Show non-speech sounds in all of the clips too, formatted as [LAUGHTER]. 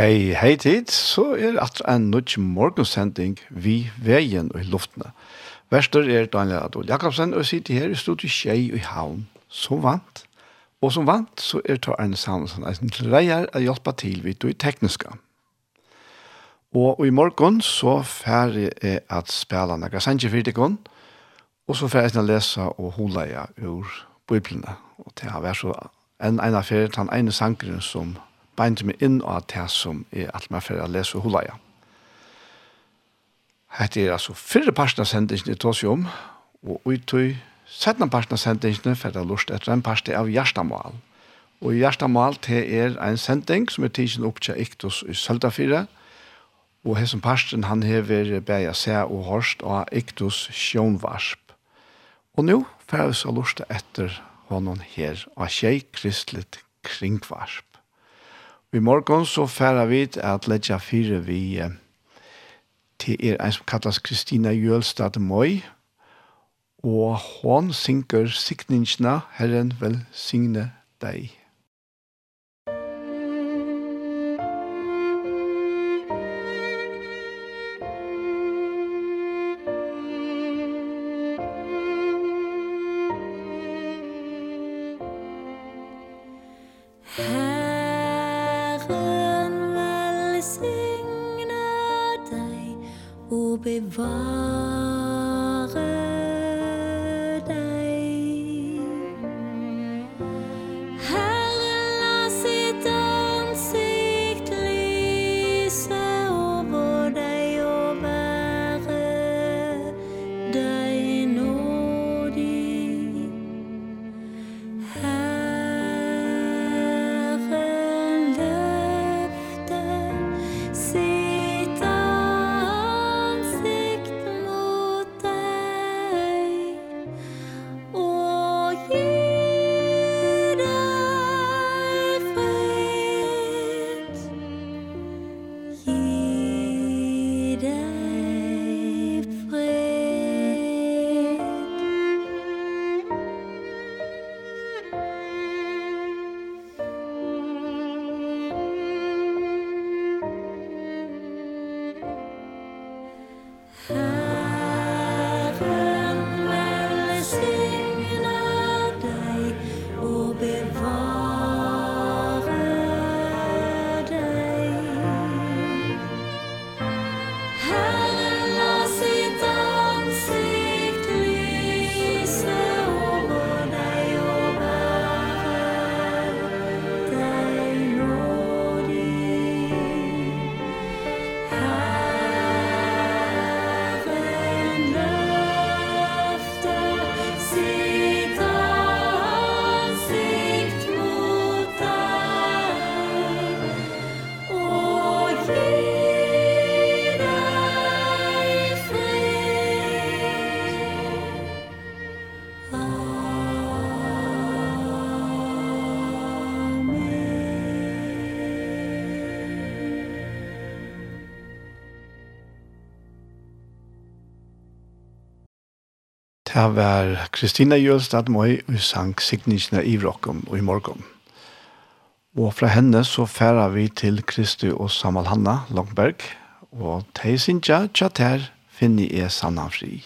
Hei, hei tid, så er at en nødt morgensending vi veien og i luftene. Vester er Daniel Adol Jakobsen, og sitter her i studiet Kjei og i havn, som vant. Og som vant, så er det Arne Samuelsen, en dreier å hjelpe til vidt og i tekniske. Og i morgen så ferdig er at spela noen sanger for deg, og så ferdig er å lese og holde jeg ur biblene. Og det har vært så en ene ferie, den ene sangeren som beinte meg inn av det som er alt meg for å lese hula ja. Hette er altså fyrre parten av sendingen i Tosium, og uttøy settene parten av sendingen for å lust etter en parten av Gjerstamal. Og Gjerstamal det er en sending som er tidsen opp til Iktus i Søltafire, og hessen parten han hever beie seg og hørst av Iktus Sjønvarsp. Og nå får vi så lust etter honom her av tjej kristelig kringvarsp. I morgon så færa vi at ledja fire vi til er en som kallas Kristina Jølstad Møy, og hon synker sikningsna Herren vel signe deg. 发。Det var Kristina Jølstad Møy og sang Signisjene i Vrokken og i morgen. Og fra henne så færer vi til Kristi og Samal Hanna Langberg, og de synes tjater finner jeg sannan fri.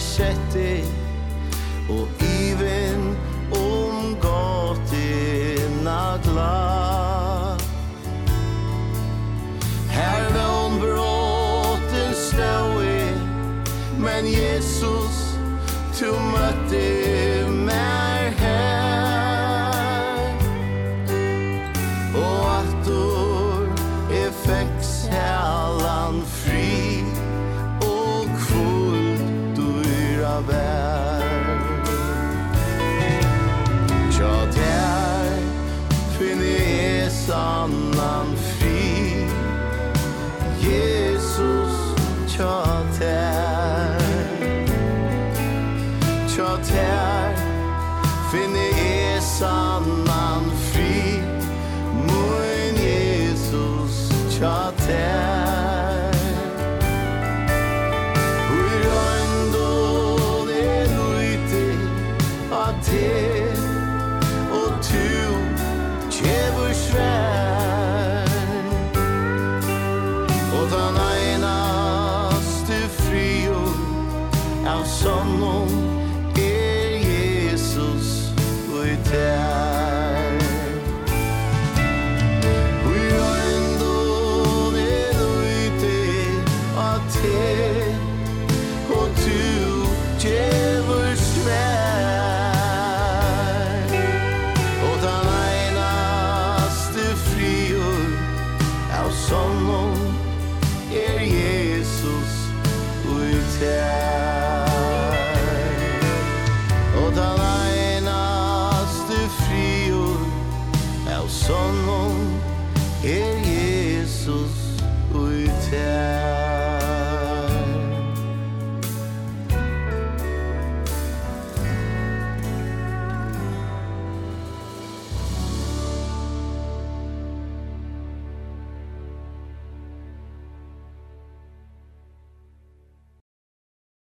setti og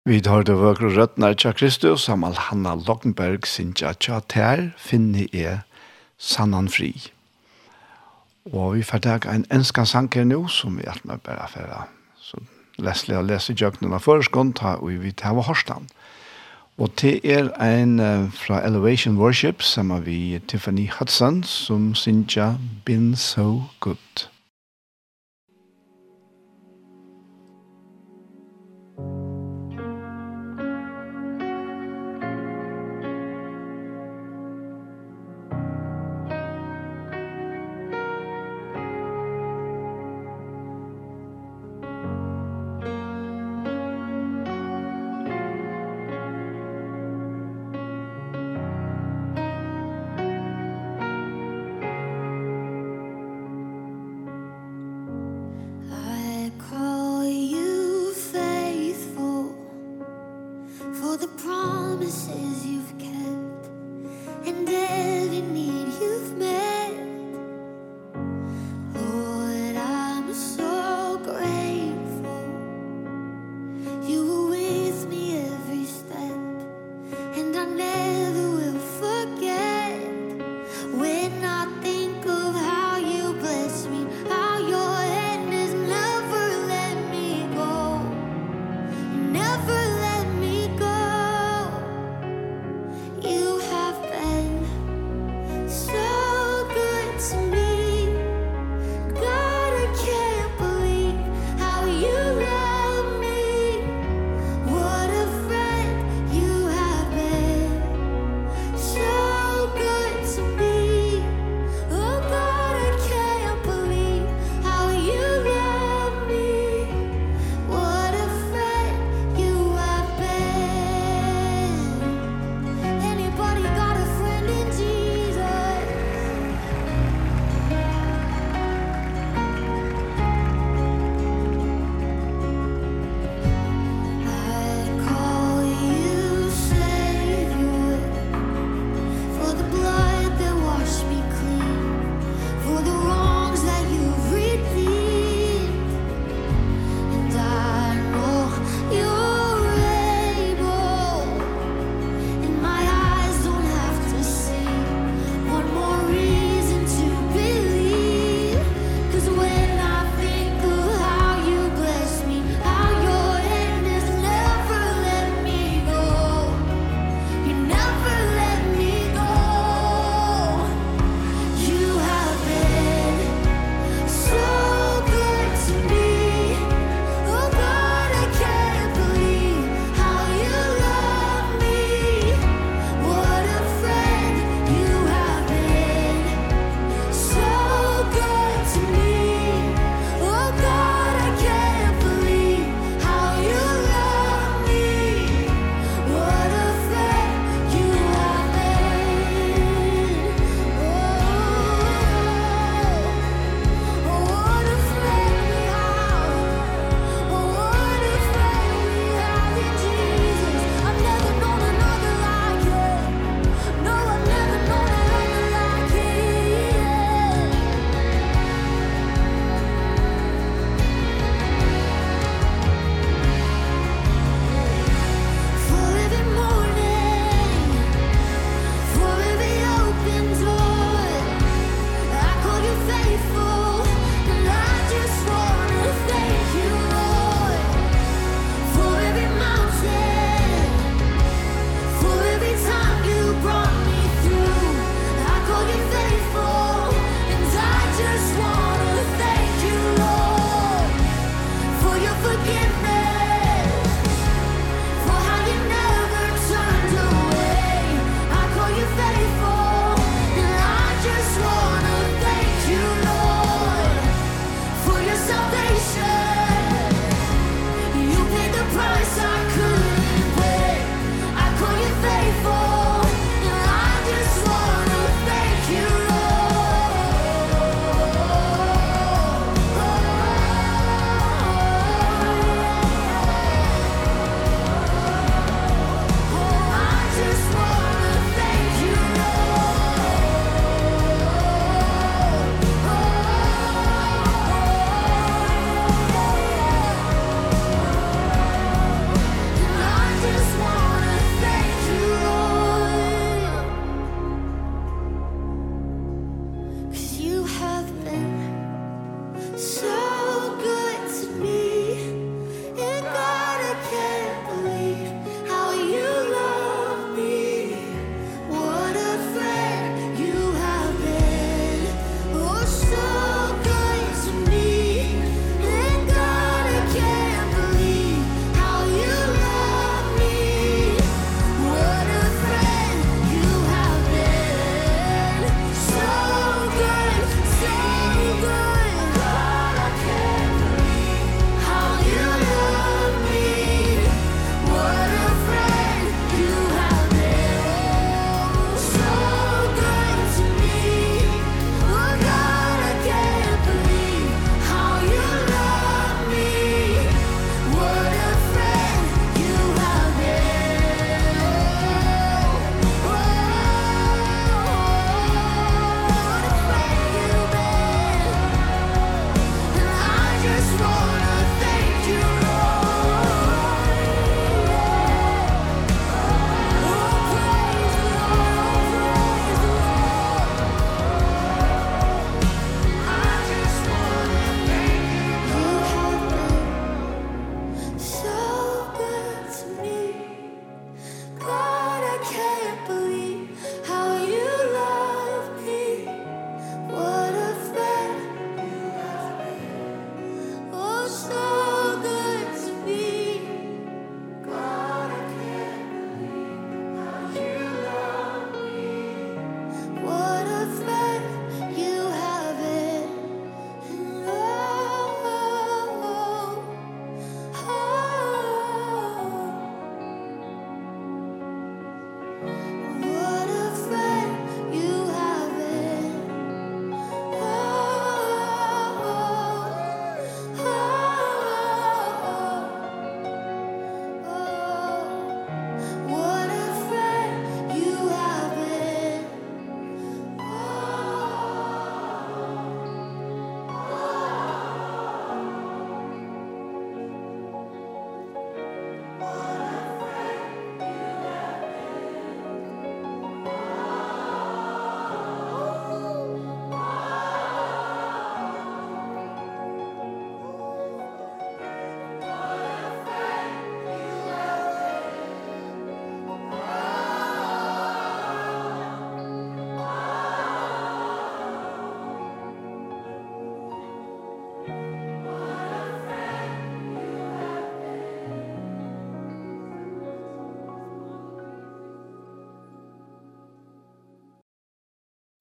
Vi tar det vøkre røttene tja Kristus, som Hanna Lokkenberg sinja tja ter, finne er sannan fri. Og vi får tak en enskan sanker nå, som vi alt med bare for Så Leslie har lest i jøkkenen av føreskånd, ta og vi tar av Horsland. Og det er en uh, fra Elevation Worship, som er vi Tiffany Hudson, som sinja Been So Good.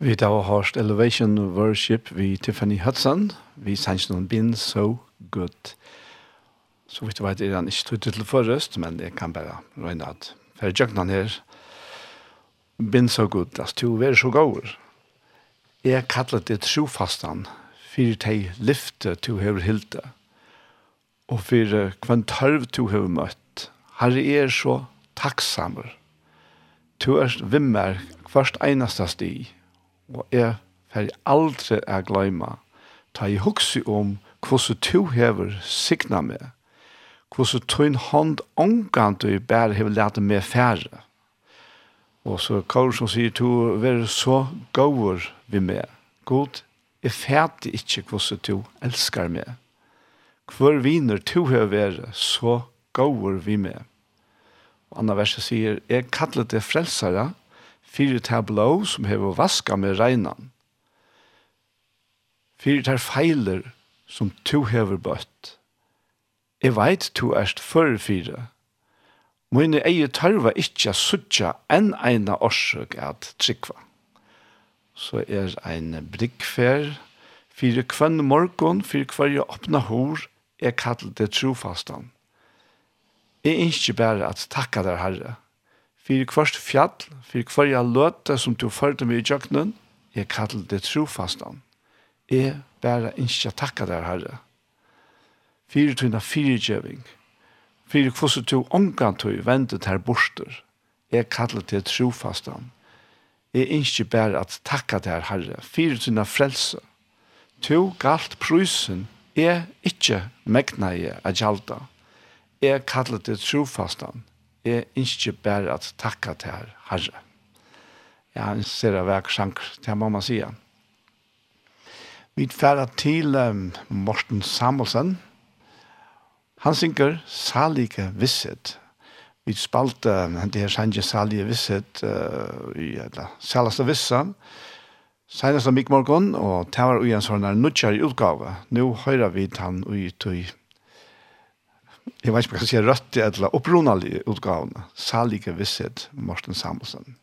Vi har hørt Elevation Worship vi Tiffany Hudson. Vi sanns noen Been so good. Så vidt jeg vet er han ikke tog til forrest, men jeg kan bare røyne at for jøkken her Been so good, altså to være så gåur. Jeg kallar det trofastan, for de lyfte to hever hilde, og fyrir kvann tørv to hever møtt. Herre er så takksamer. Tu er vimmer hverst einasta stig, Og jeg fer aldri er gløyma. Ta i huksi om hvordan to hever signa meg. Hvordan tøyn hånd ångan du bare hever lete meg færre. Og så Karl som sier to, vær så gåur vi meg. God, jeg fæti ikkje hvordan to elskar meg. Hvor viner to hever være, så gåur vi meg. Og andre verset sier, jeg kallet det frelsere, fyrir tar blå som hever vaska med regnan. fyrir tar feiler som to hever bøtt. Jeg veit tu erst fyrir fyre. Mine eie tørva ikkje suttja enn eina orsøk at trikva. Så er ein brikkfer, fyrir kvann morgon, fyrir kvarje åpna hår, er kallt det trofastan. Jeg er ikke bare at takka der herre, Fyrir kvart fjall, fyrir kvarja løte som du førte meg i jøknen, jeg kallar det trofastan. Jeg bare ikke takka der, Herre. Fyrir tøyna fyrirgjøving, fyrir kvosset du omgantøy vendet her borster, jeg kallar det trofastan. Jeg ikke bare at takka der, Herre, fyrir tøyna frelse. Tu galt prysen, jeg ikkje megna jeg a gjalda. Jeg kallar det trofastan jeg ikke bare at takka til her, herre. Ja, en ser av hver sjank, det må man sige. Vi færa til um, Morten Samuelsen. Han synker salige Visset. Vi spalte um, det her sanje salige Visset uh, i Salaste Vissan. Senest av Mikk Morgon, og det var ui en sånn nutjar utgave. Nå høyrer vi han ui tog jeg vet ikke om jeg sier rødt eller opprunnelige utgavene, salige visshet Morten Samuelsen.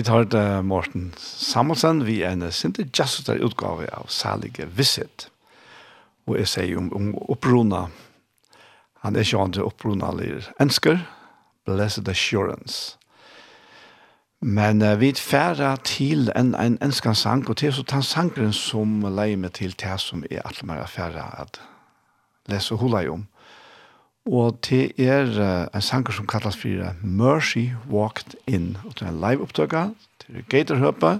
Vi tar det Morten Samuelsen, vi er en sinte jazzutare utgave av Salige Visit. Og jeg sier om, om opprona. Han er ikke andre opprona lir ensker, Blessed Assurance. Men uh, vi færre til en, en enskan sang, og til så tar sangren som leier meg til det som er alt mer færre at lese hula om. Um. Og det er uh, en sanger som kallas for Mercy Walked In. Og det er en live opptøkka, til er Gatorhøpa,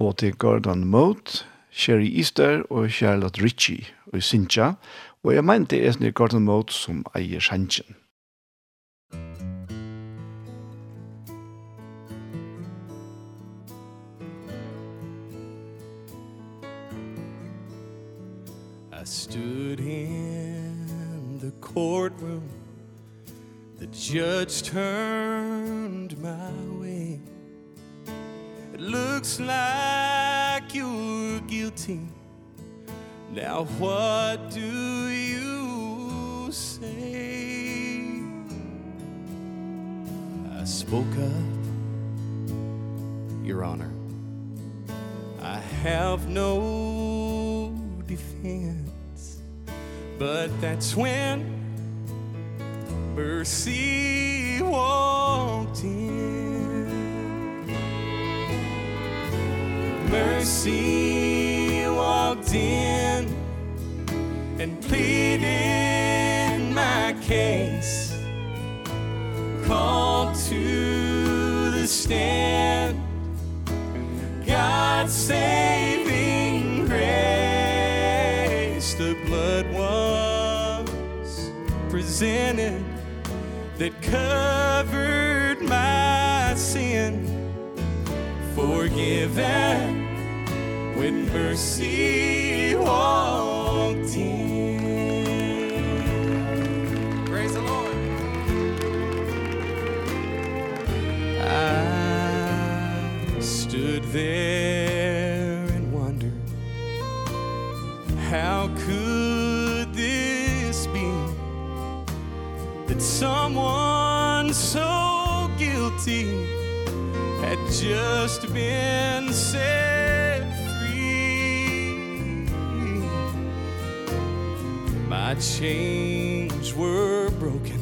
og det er Gordon Moat, Sherry Easter og Charlotte Ritchie og Sinja. Og jeg mener det er sånn Gordon Moat som eier Sanjen. I stood here courtroom. The judge turned my way. It looks like you're guilty. Now what do you say? I spoke up, Your Honor. I have no defense But that's when mercy walked in mercy walked in and pleaded my case. Called to the stand. God saving grace. The blood was presented that covered my sin. Forgiven when mercy walked in praise the lord. I stood there and wondered how could someone so guilty had just been set free. My chains were broken.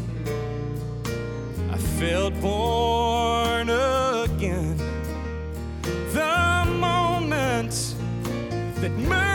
I felt born again. The moment that mercy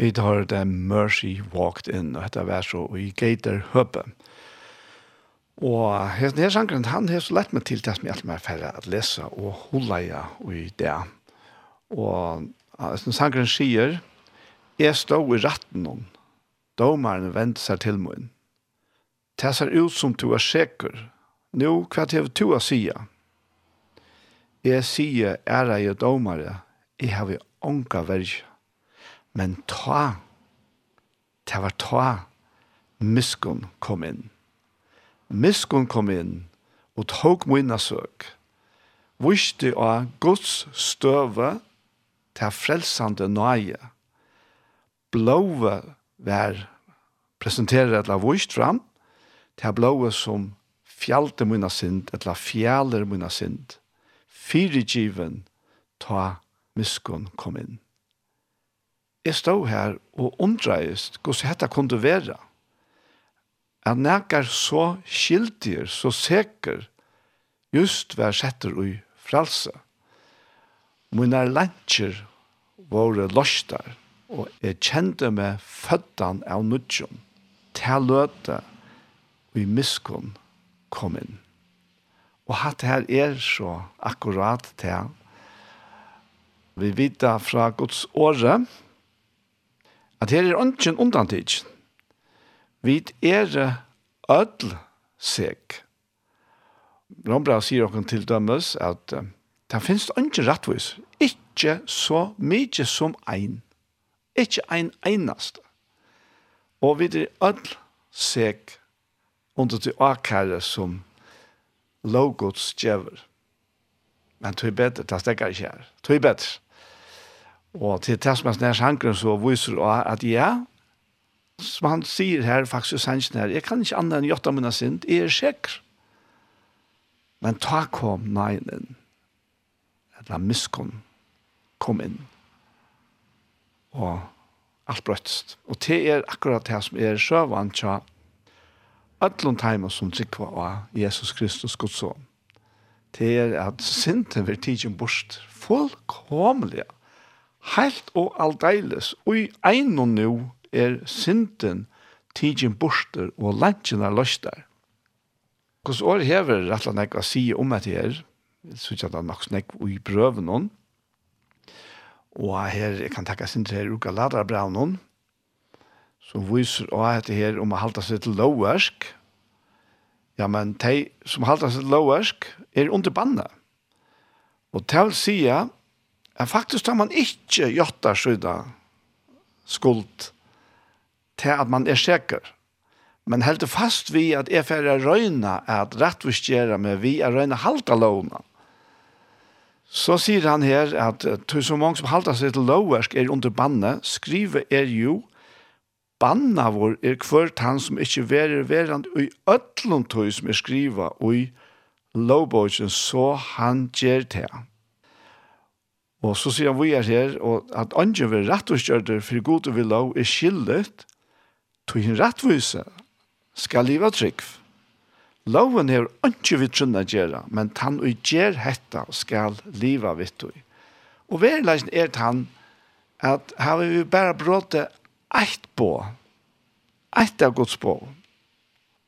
Vi tar det Mercy Walked In, og dette var så i Gator Høpe. Og her nere sangren, han har så lett meg til det som jeg alltid mer færre at lese og holde jeg i det. Og som sangren sier, jeg stod i ratten om, domaren vendte seg til min. Det ser ut som du er sikker. Nå, hva til du å si? Jeg sier, er jeg domare, jeg har vi ånka verger. Men ta, det var ta, miskun kom inn. Miskun kom inn og tok minna søk. Viste av Guds støve til frelsande nøye. Blåve var presenterer etla vist fram, til blåve som fjalte minna synd, etla fjaler minna synd. Fyrigiven ta miskun kom inn jeg stod her og undreist hvordan dette kunne være. At nækker så skildir, så sikker, just vær setter ui fralse. Mine lantjer våre løster, og jeg kjente meg føddan av nudjon, til løte og i miskunn kom inn. Og hatt her er så akkurat til. Vi vidar fra Guds året, at her er ønsken undantid. Vi er ødel seg. Rombra sier okken til dømes at uh, det finnes ikke rettvis. Ikke så mye som ein. Ikke ein eneste. Og vi er ødel seg under til akkare som logots djever. Men tog bedre, det stekker ikke her. Tog bedre. Og til Tessmans nær sjankren så viser at ja, som han sier her, faktisk sannsyn her, jeg kan ikke andre enn gjøtta mine synd, jeg er sikker. Men ta kom nein inn, eller miskom, kom inn. Og alt brøttst. Og det er akkurat det som er sjøvann tja öllum tæma som tryggva av Jesus Kristus Guds son. Det er at synden vil tidsin bort fullkomlige Helt og aldeiles, og i ein og nu er synden tidsin borster og lantjen er løstar. Hvordan år hever rett og slett å si om at her, så ikke at han nok snakk i brøven noen, og her, jeg kan takke synder her uka ladra braun hon, som viser å etter her om å halte seg til loversk, ja, men de som halte seg til loversk er under bandet. Og til å Men faktisk tar man ikke gjøtta skydda skuld til at man er sikker. Men helt fast vi at er får røyne at rettvistgjere med vi er røyne halta lovene. Så sier han her at til så mange som halta seg til loversk er under bannet, skrive er jo banna vår er kvørt han som ikke verer verand og i øtlom tøy som er skriva og i lovbøysen så han gjer til han. Og så sier han vi er her, og at andre vil rettviskjørte for god og vil lov er skyldet, tog en rettvise skal liva trygg. Loven er ikke vi trunna gjøre, men han og gjør hetta skal liva vitt og. Og verileggen er han at har vi bare bråte eit på, eit av Guds på,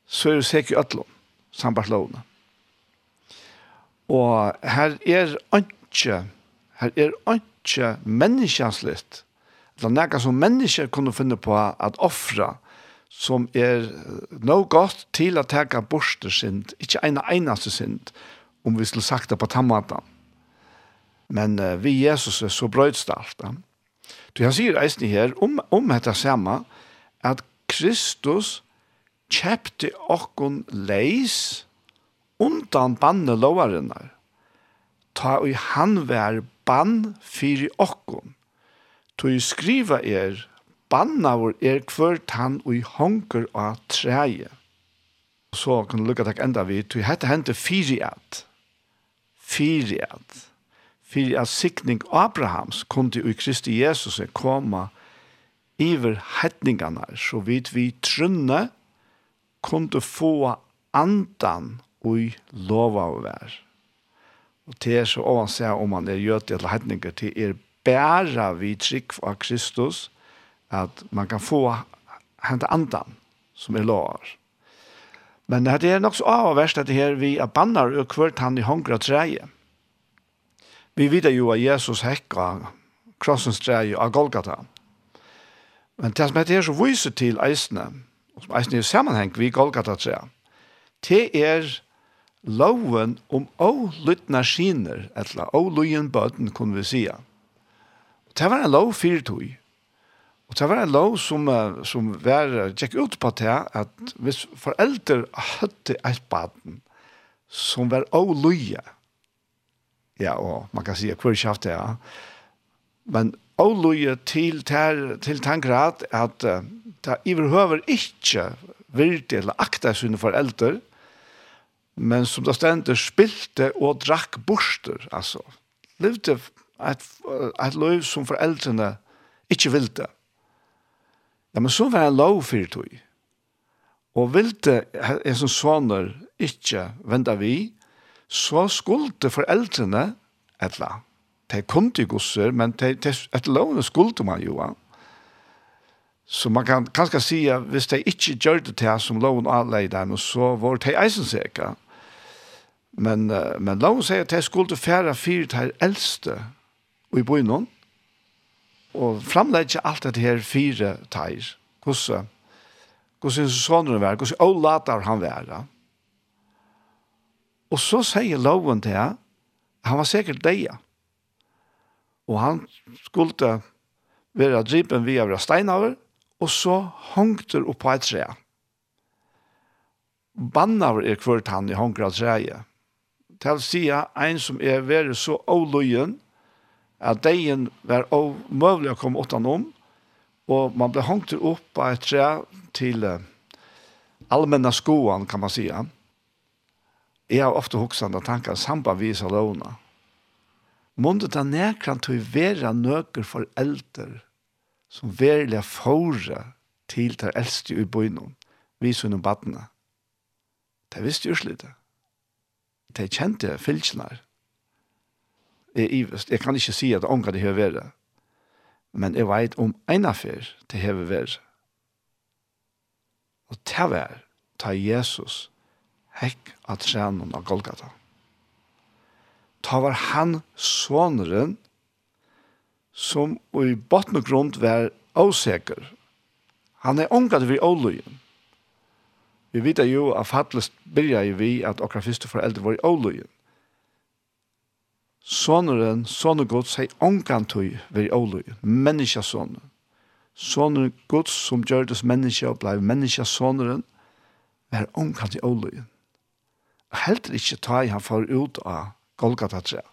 så er det sikkert øtlån, sambart lovene. Og her er ikke Her er ikke menneskjanslitt. Det er noe som mennesker kunne finne på at offra, som er noe godt til å teka borste synd, ikke en eneste synd, om vi skulle sagt det på tammatan. Men uh, vi Jesus er så brøydstalt. Ja. Du han sier eisen her, om, om dette samme, at Kristus kjepte okkon leis undan banne lovarinnar. Ta og han vær bann fyri okkum. Tui skriva er, banna vor er kvart han ui honker av treie. Så kan du lukka takk enda vi, tui hette hente fyri at, fyri at, fyri at sikning Abrahams kundi ui Kristi Jesus koma iver hetningarna, så vidt vi trunne kundi få andan ui lova og vær. Og det er så ovansett om man er gjøt eller hetninger, til er bæra vi trygg av Kristus, at man kan få hente andan som er lovar. Men det er nok så avverst at det her vi er bannar og kvart han i hongra treie. Vi vet jo at Jesus hekka krossens treie av Golgata. Men det som heter så viser til eisene, og som eisene er sammenheng vi Golgata treie, det er loven om å ålytna skiner, eller å ålyen bøten, kunne vi si. Og det var en lov fyrtøy. Og det var en lov som, som var, tjekk ut på det, at hvis foreldre hadde et bøten, som var ålye, ja, og man kan si at hver kjaft det, ja, men ålye til, til, til den grad at uh, det iverhøver ikke virte eller akta sine foreldre, men som det stendte, spilte og drakk borster, altså. Levde et, et liv som foreldrene ikke ville. Ja, men så var jeg lov for tog. Og ville en som sånner ikke vende vi, så skulle foreldrene etla. De kom til gosser, men de, de, et lovene skulle man jo. Så man kan kanskje si at hvis de ikke gjør det til som loven anleide dem, så var de eisen sikker. Men, uh, men la oss si at jeg skulle fære fire til eldste og i bøynen, og framlegge alt dette her fire teir, hvordan, hvordan sånne var, hvordan ålater han var. Og så sier loven til han, han var sikkert deia, og han skulle være dripen via våre steinaver, og så hongter opp på et tre. Bannaver er kvart han i hongre av treet, til å si en som er vært så avløyen, at degen var omøvelig å komme utenom, og man ble hongt opp av et tre til uh, allmänna skoan kan man säga. Jeg har ofta huxande tankar samband lovene. Måndet den där til å vera nöker for eldre, som verliga fåra til där eldste i bojnum, vi som badene. Det visste ju slite de kjente fylkene Jeg, jeg kan ikke si at ånga det har vært, men jeg vet om en affær det har vært. Og det var ta Jesus hekk av trenen av Golgata. Ta var han soneren som i botten og grunn var avseker. Han er ångat vid åløyen. Vi vet jo at fattlest byrja vi at okra fyrste foreldre var i åløyen. Sånneren, sånne gods, hei ongan tøy var i åløyen, menneska sånnen. Sånne gods som gjørtes menneska og blei menneska sånneren, var ongan til åløyen. Helt ikke ta i han for ut av Golgata 3.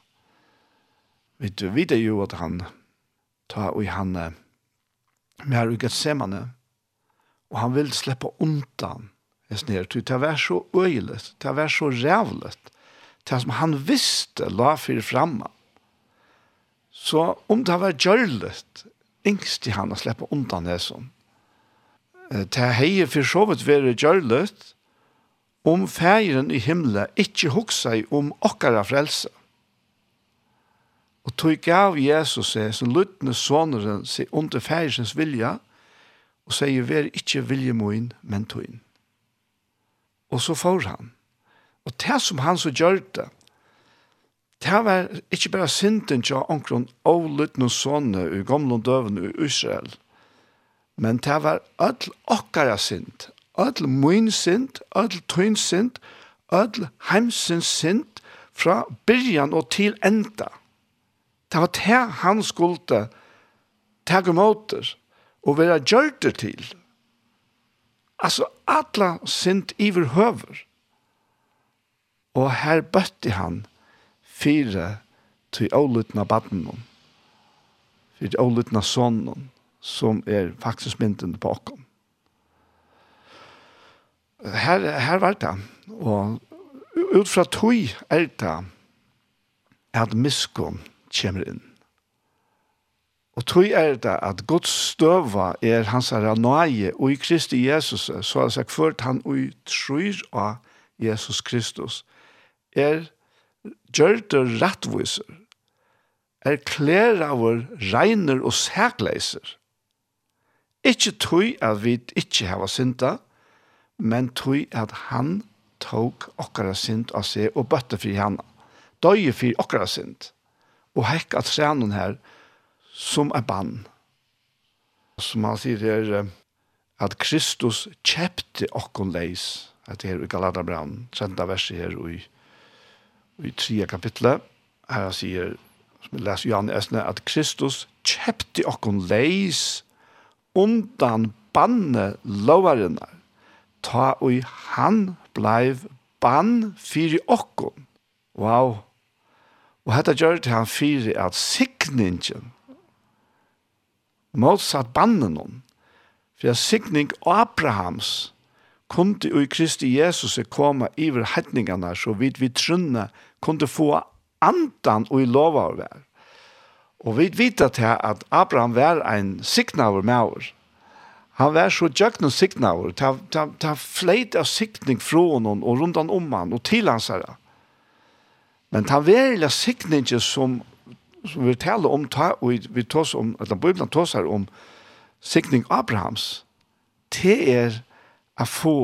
Vi vet jo at han ta og han mer uget semane, og han vil slippe undan es ner til det var så øylet, det var så rævlet. det som han visste la fyrir framma. Så om det var gjørlet, yngst i han å slippe undan det som. Ta hei for så vidt være gjørlet, om feiren i himmelen ikke hoksa om okkara frelse. Og tog gav Jesus seg, som luttende såneren seg under feirens vilja, og sier, vær ikke vilje moin, men tog inn. Og så får han. Og det som han så gjør det, det var ikke bare synden til omkron ålet noen sånne i gamle døven i Israel, men det var all okkara synd, öll min synd, öll tøyn synd, öll heimsens synd fra byrjan og til enda. Det var det han skulle ta måter og være gjørter til. Altså, alla sint iver høver. Og her bøtte han fire til ålutna badnen, til ålutna sonen, som er faktisk mynden på åkken. Her, her var det, og ut fra tog er det at miskunn kommer inn. Og tro er det at Guds støva er hans herre nøye, og i Kristi Jesus, så har jeg sagt han og tror av Jesus Kristus, er gjør det rettviser, er klær av regner og sækleiser. Ikke tog at vi ikke har synda, men tog at han tok okkara synd av seg og bøtte fri henne. Døye fri okkara synd. Og hekk at trenen her, som er bann. Som han sier her, at Kristus kjepte okkon leis, at det her i Galaterbrann, senda verset her i, i tre kapitlet, her han sier, som vi leser Johan Esne, at Kristus kjepte okkon leis undan banne lovarinnar, ta og han bleiv bann fyri okkon. Wow! Og hetta gjør til han fyri at sikningen motsatt bannen hon. For jeg sikning Abrahams kunde i Kristi Jesus koma iver hettningarna så vidt vi trunne kunde få andan og i lova av vær. Og vi vet at, at Abraham var en siknaver med oss. Han var så djøkken og siknaver. Ta, ta, ta fleit av sikning fra honom og rundt han om han og til hans herre. Men ta verilig sikningen som som vi taler om, ta, og vi tås om, at Bibelen tås her om sikning Abrahams, det er å få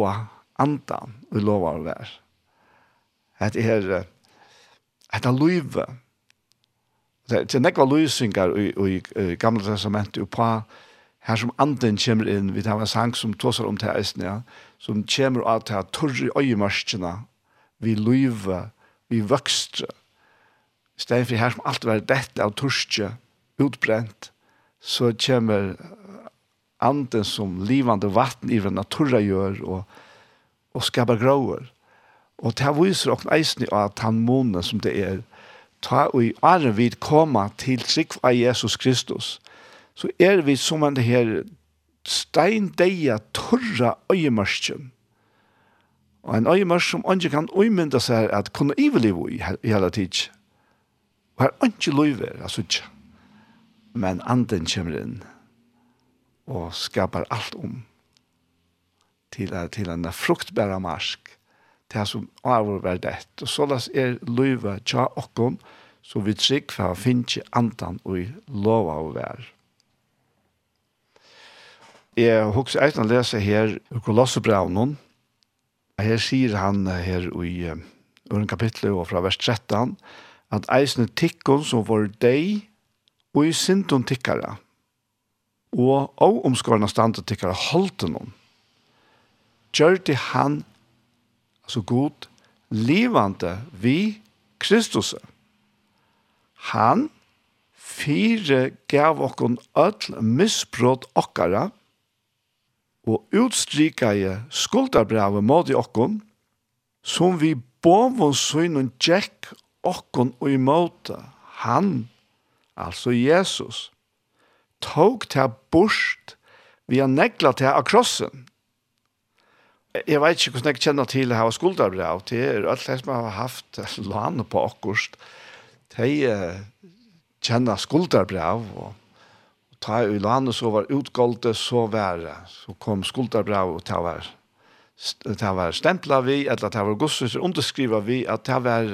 andan vi lovar å være. At det er at det er løyve. Det er nekva løysingar i, i, i gamle testamentet og på her som anden kommer inn, vi tar en sang som tåsar om til eisen, ja, som kommer av til torri øyemarskene, vi løyve, vi vøkstre, stedet for her som alt var dette av torske, utbrent, så kommer anden som livande vatten i den naturra gjør, og, og skapar gråer. Og det viser oss eisen at han måne som det er, ta og i ære vid koma til trygg av Jesus Kristus, så er vi som en det her steindeia torra øyemørsken, og en øyemørsk som ikke kan øymynda seg at kunne iveliv i hele tids. Og her er ikke løyver, altså ikke. Men anden kommer inn og skapar alt om til, til en fruktbæra marsk til han som avur var det. Og så las er løyver tja okkon så vi trygg for å finne andan og i lova å være. Jeg husker eisen å lese her i Kolossebraunen. Her sier han her i uh, øren kapitlet og fra vers 13 at eisne tikkon som var deg, og i sinton tikkara, og av omskårene standa tikkara holdt noen, gjør det han, altså god, livande vi Kristus. Han, fire gav okkon öll misbrot okkara, og utstrikaje skuldabravet mot i okkon, som vi bovon søgnun tjekk okkon og imota, han, altså Jesus, tog til bort vi har negla til av krossen. Jeg vet ikke hvordan jeg kjenner til å ha skuldarbrev, det er alt det som har haft [LAUGHS] lån på akkurst, de kjenner skuldarbrev, og, og ta i lån så var utgåldet så være, så kom skuldarbrev og ta var det var stemplet vi, eller det var gosset underskriva vi, at det var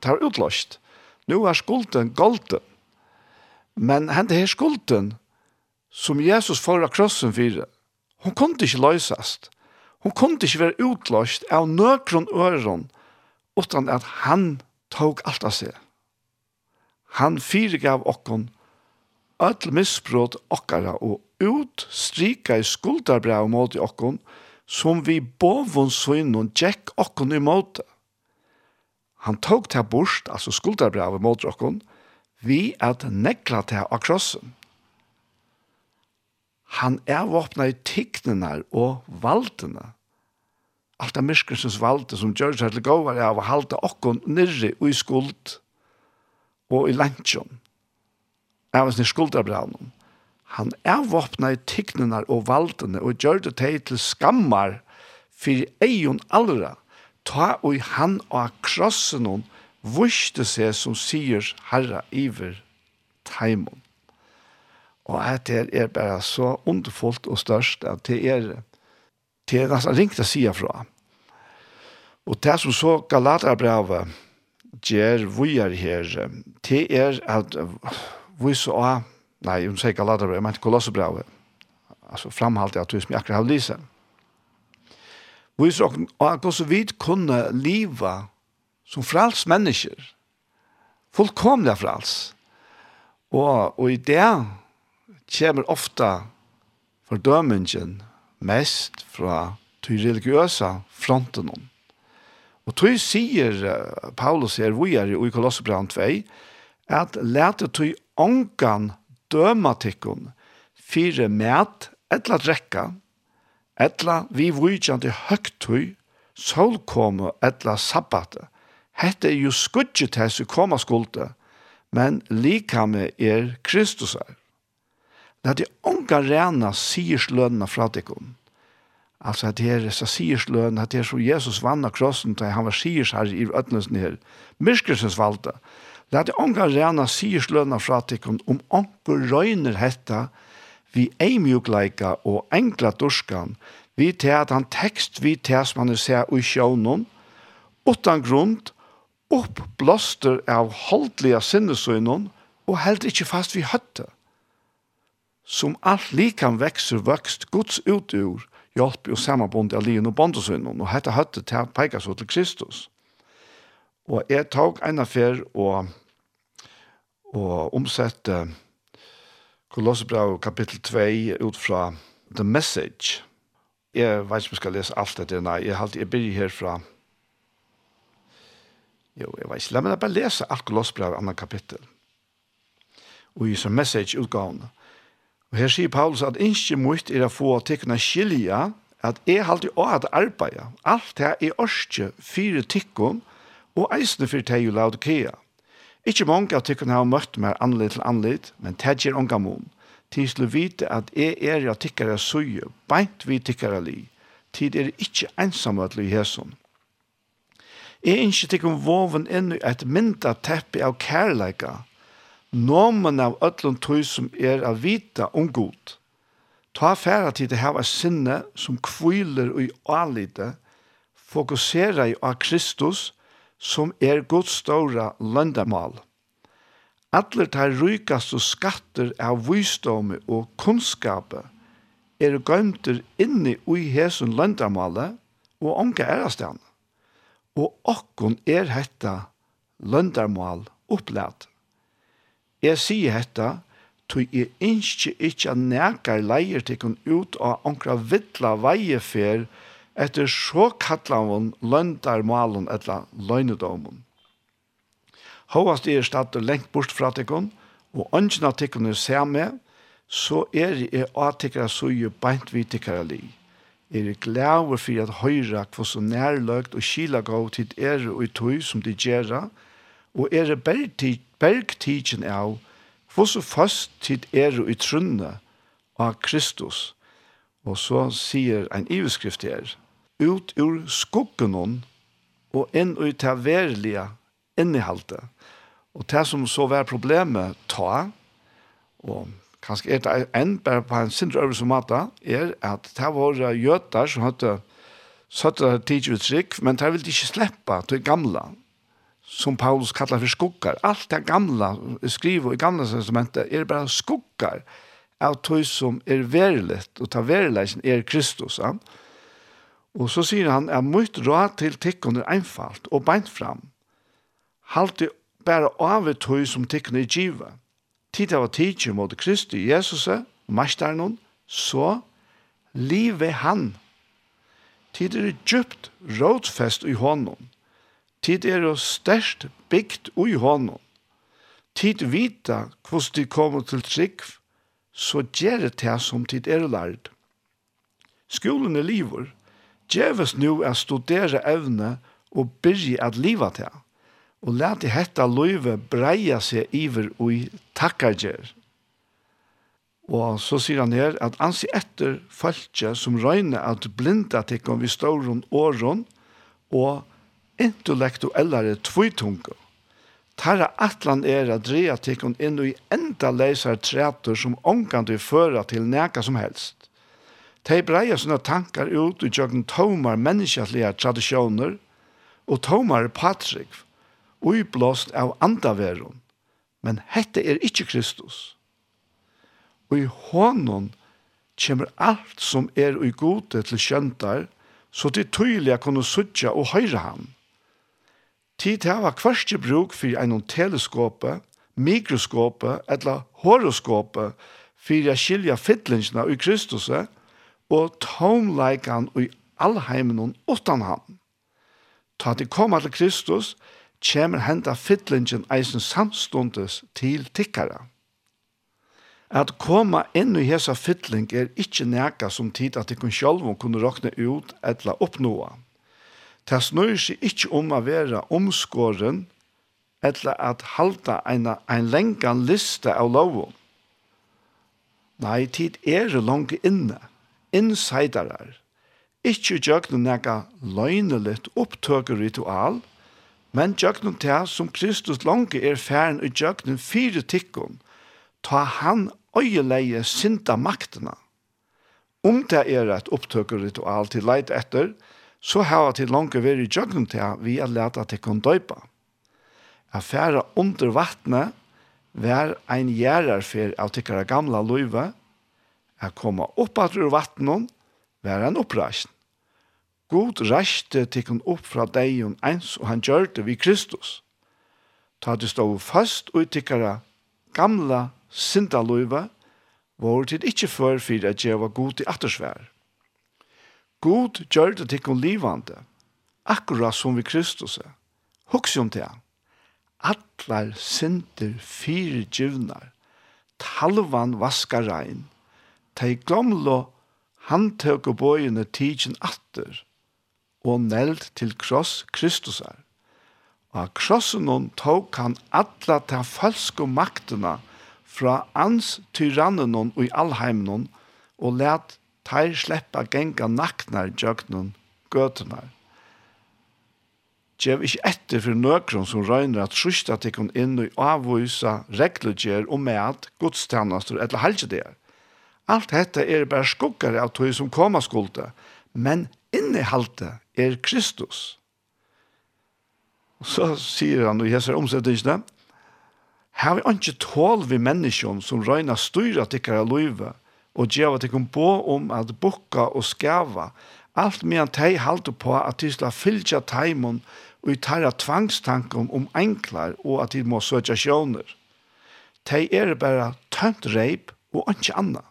det har utløst. Nå er skulden golden. Men henne her skulden, som Jesus får av krossen for, hun kunne ikke løsast. Hun kunne ikke være utløst av nøkron øren, utan at han tog alt av seg. Han fyregav okkon öll misbrot okkara og ut strika i skuldarbrev mot okkon, som vi bovun søgnon tjekk okkon imot. Han tog til bort, altså skulderbrevet mot dere, vi at nekla til av krossen. Han er våpna i tignene og valtene. Alt av myskelsens valde som gjør seg til gåvar av å halte okkon nyrri og i skuld og i lantjon. Er hans skulderbrevnen. Han er våpna i tignene og valdene og gjør det til skammar for eion allra ta og han og krossen hon vuste seg som sier herra iver taimon. Og at det er bare så underfullt og størst at det er det er nesten ringt å si fra. Og det som så Galaterbravet gjør vi er her, det er at vi så av, nei, hun sier Galaterbravet, men Kolossebravet, altså framhalte at du som jeg akkurat har lyset, viser okken at hvordan vi kunne liva som frals mennesker, fullkomlig frals. Og, og i det kommer ofta fordømingen mest fra de religiøse fronten. Og tog sier Paulus her, vi er i Kolossebrand 2, at lete tog ångan døma tikkun fire mæt etla drekka, etla vi vujtjande høgtøy, solkomme etla sabbate. Hette er jo skudget til som koma skulde, men likame er Kristus er. La de unga rena sierslønna fra dekom. Altså at det er siersløn, at her så Jesus vann av krossen til han var siers her i ødnesen her. Myskelsens Det er de unga rena sierslønna fra dekom om onker røyner hetta, vi eimjukleika og enkla durskan, vi til at han tekst vi til som han ser ui sjånum, utan grunn, opp blåster av holdliga sinnesøynum, og held ikkje fast vi høtte. Som alt likan vekser vøkst Guds utur, hjelp og samanbund av livet og bondesøynum, og hette høtte til at pekas ut til Kristus. Og jeg tok en affær og, og omsette Kolosserbrev kapittel 2 ut fra The Message. Jeg vet ikke om jeg skal lese alt dette, nei. Jeg, halte, jeg begynner herfra. Jo, jeg vet ikke. La meg bare lese alt Kolosserbrev annet kapittel. Og i som message utgavene. Og her sier Paulus at ikke mye er å få tikkene skilja at jeg halte å at arbeide. Alt det er orske fire tikkene og eisene for teg og laudkea. Ikke mange av tykkene har møtt meg anledd til anledd, men det gjør unga mån. Tid skulle vite at jeg er av tykkere søye, beint vi tykkere li. Tid er ikke ensamme til i hæsson. Jeg ikke tykkene våven inn i et mindre teppe av kærleika, nomen av ødlund tøy som er av vita om god. Ta færa til det hava sinne som kviler og i alite, fokusera i av Kristus, som er Guds stora løndamal. Atler tar rykast og skatter av visdom og kunnskap er gøymter inni ui hesun løndamale og onka erastan. Og okkon er hetta løndamal opplært. Jeg sier hetta, tog jeg innskje ikkje nekar leier tikkun ut av onkra vittla veiefer og etter så kattlavun løndar malen etla løgnedomen. Håast er stadt og lengt bort fra tikkun, og ønsken av tikkun er samme, så er jeg atikkara suje beint vi tikkara li. Er jeg glæver for at høyra hva så nærløgt og kila gav til er og i tøy som de gjerra, og er bergtidgen av hva så fast til er og i trunne av Kristus. Og så sier en iveskrift her, ut ur skuggen og inn ut til verlige innehalte. Og det som så var problemet ta, og kanskje er det enn bare på en sindre øvelse måte, er at det var jøter som hadde satt det tidsuttrykk, men det ville ikke slippe til gamle, som Paulus kallar for skuggar. Alt det gamla, skriver i gamla testamentet, er bare skuggar av tog som er veriligt, og ta verileggen er Kristus. Ja? Og så sier han at mye råd til tikkene er einfalt og beint fram. Halte bare av et høy som tikkene er givet. Tid av tidsje mot Kristi, Jesus, masternen, så livet han. Tid er djupt rådfest i hånden. Tid er størst bygd i hånden. Tid vita hvordan de kommer til trygg, så gjør det til som tid er lært. Skolen er livet Djeves nu er studere evne og byrje at liva til. Og lær til hetta løyve breia seg iver og i takkarger. Og så sier han her at ansi etter falskje som røyne at blinda tikkum vi ståron åron og intellektuellare tvitungo. Tarra atlan er at dreia tikkum inn i enda leisar træter som omkant vi føra til neka som helst. De breia sånne tankar ut i jøkken tomar menneskjallige tradisjoner og tomar patrik, uiblåst av andaveron. Men hette er ikkje Kristus. Og i hånden kommer alt som er ui gode til kjøntar, så til tydelig kunne suttja og høyre ham. Tid til hava kvarste bruk for en teleskope, mikroskope eller horoskope for å skilja fiddlingsna i Kristus, og og tomleikan i allheimen utan han. Ta de koma til Kristus, kjemer henda fytlingen eisen samstundes til tikkara. At koma inn i hesa fytling er ikkje neka som tid at ikkun sjálfum kunne råkne ut etla oppnåa. Det snur seg ikkje om å være omskåren etla at halda eina, ein lengan liste av lovom. Nei, tid er langt inne – insiderar, ikkje gjøkne nega løgnelitt opptøker ritual, men gjøkne til som Kristus lange er færen og gjøkne fire tikkun, ta han øyeleie sinta maktena. Om det er et opptøkeritual til leit etter, så har til lange veri gjøkne til vi er leta tikkun døypa. Affæra under vattnet vær ein gjerarfer av tikkara gamla løyve, at koma opp at ur vattnon, være han oppreisen. God reiste tikkun opp fra deion eins, og han gjør det vid Kristus. Ta det stå fast og tikkara gamla sindaløyve, vår tid ikkje før fyrir at gjeva god i attersvær. God gjør det tikkun livande, akkurat som vi Kristus er. Huxi om det. Atlar synder fyrgivnar, talvan vaskar rein, de glomlo handtøk og bøyene tidsin atter, og neld til kross Kristusar. Og krossen hon tok han atla ta falske maktene fra ans tyrannen hon og i allheimen hon, og let teir sleppa genga naknar djøgnen gøtenar. Gjev ikkje etter for nøkron som røyner at sjusta tikkun inn og avvisa reglugjer og med at eller halvgjør Alt dette er bare skuggare av tog som koma skulde, men innehalte er Kristus. Og så sier han i ser omsettingene, Her vi ikke tål vi menneskene som røyner styrer til dere løyve, og gjør at de kan bo om at bukka og skava, alt medan de halte på at de skal fylle teimen og i tarra tvangstanken om enklar og at de må søke sjøner. De er bare tømt reip og ikke annet.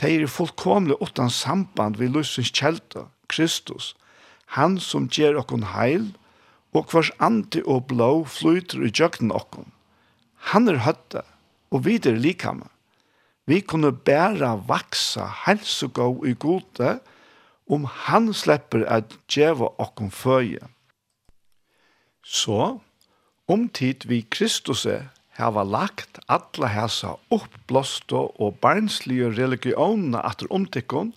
De er fullkomlig utan samband ved løsens kjelta, Kristus, han som gjør okkon heil, og hvers ante og blå flyter i djøgnen okkon. Han er høtta, og vi er likame. Vi kunne bæra vaksa helsegå i gode, om han slipper at djeva okkon føje. Så, om tid vi Kristus er, hava lagt alla hesa uppblåsta og barnslige religionene atter omtikkon,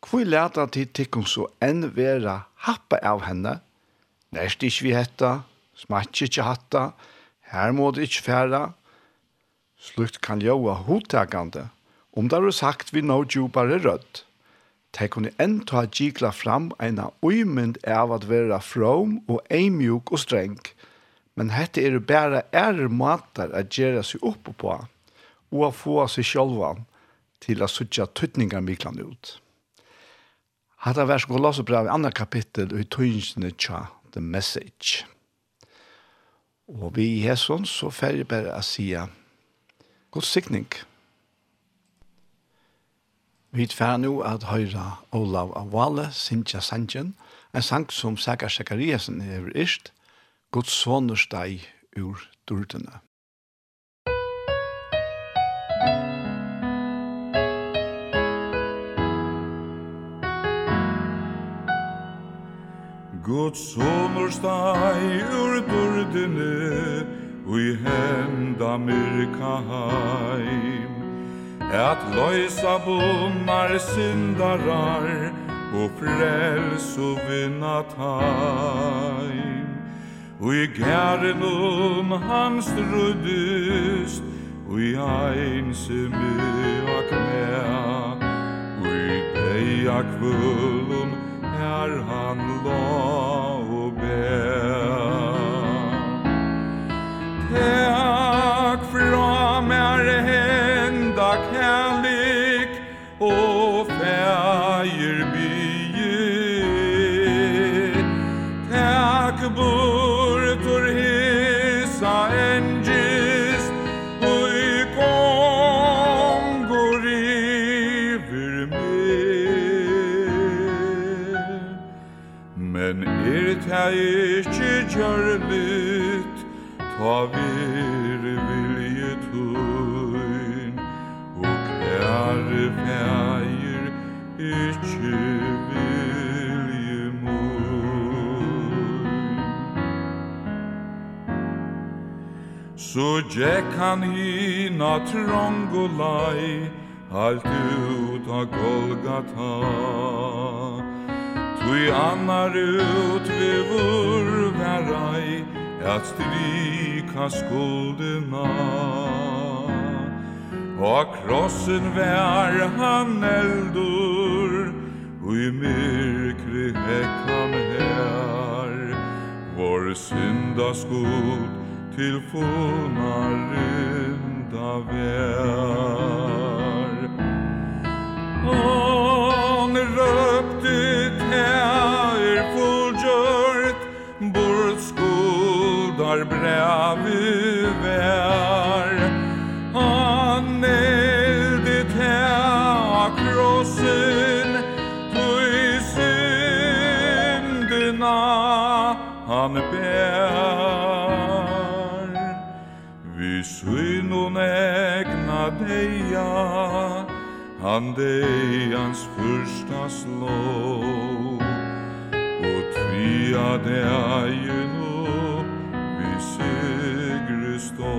hvor leta tid tikkon så enn vera happa av henne, nærst ikkje vi hetta, smatje ikkje hatta, her må det ikkje færa, slukt kan joa hotakande, om det er sagt vi nå djupare rødt. De kunne enda gikla fram eina uimynd av at vera from og eimjuk og streng – Men hette er bare ære matar at gjøre seg oppe på, og å få seg sjølva til å suttja tøtningar miklan ut. Hatta vers går loss opp i andre kapittel i tøynsene tja, The Message. Og vi i Hesson så færre bare å si god sikning. Vi tver nå at høyre Olav Avale, Sintja Sanjen, en sang som Saga Shekariasen er ist, Guds sonur steg ur durdene. Guds sonur steg ur durdene, Ui henda myrka heim At loisa bunnar syndarar Og frels og vinna taim Og gæren gærenum hans rødust Og i einsemi og knæa Og i deia kvølum Er han la og bæa. Tea vir vilje tøyn og kære fægir ikkje vilje møyn Så gikk han hina trong og lei ut av Golgata. Tui annar ut vi vurvarai at strik lika skuldina Og krossen vær han eldur Og i myrkri hekkan her Vår synda skuld til fona rynda vær Ångrød var brevi vær. Han er ditt her krossen Tui syndina han bær. Vi synon egna deia Han deians fyrsta slå. Og tvi ad sigre stå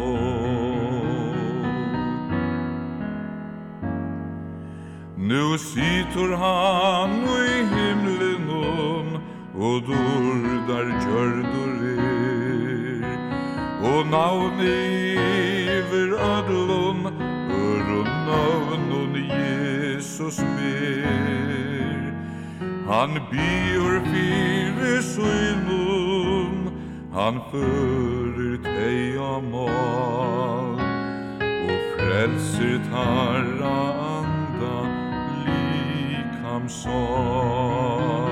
Nu sitter han i himlen og dordar gjørdur er. Og navn iver ödlun ur og navn Jesus mer. Han bior fire synun Han fører teg av mal Og frelser tarra anda Likam sal.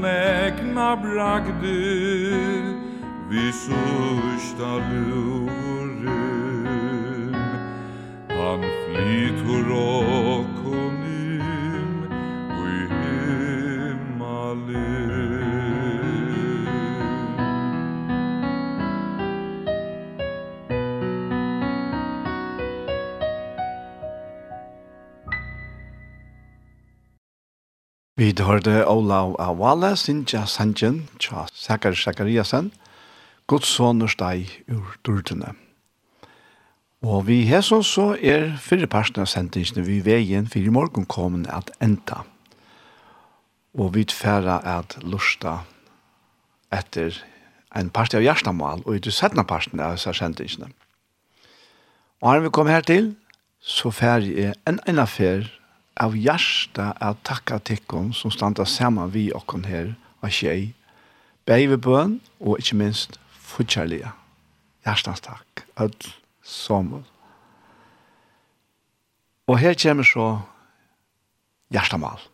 din egna bragdu vi sørsta luren. Han flytur og Vi hørte Olav Awale, Sintja Sanjen, tja Sakar Sakariasen, Guds soners steg ur durdene. Og vi har så så er fyrre parten av sendingene vi veien i morgen kommer at enda. Og vi tfæra at lusta etter en parti av hjertemål og i det settende parten av sendingsene. Og her vi kom her til, så færre jeg en ene affær av hjärsta av tacka tikkon som standa samman vi och her av och tjej. og och inte minst fortkärliga. Hjärtans tack. Ödl Samuel. Og her kommer så hjertemal.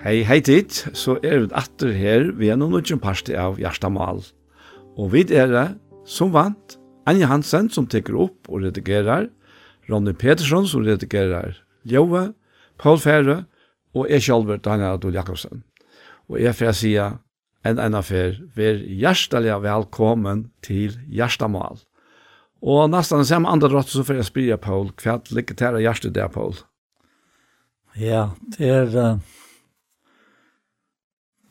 Hei, hei dit, så er vi atter her vi er noen utgjøn parste av Gjerstamal. Og vi er det, som vant, Anja Hansen som teker opp og redigerar, Ronny Petersson som redigerar Ljøve, Paul Fære og jeg selv, Daniel Adol Jakobsen. Og jeg får si en en affær, vær hjertelig velkommen til Gjerstamal. Og nesten samme andre rått så får jeg spyrre Paul, hva ligger til hjertet der, Paul? Ja, det er... Uh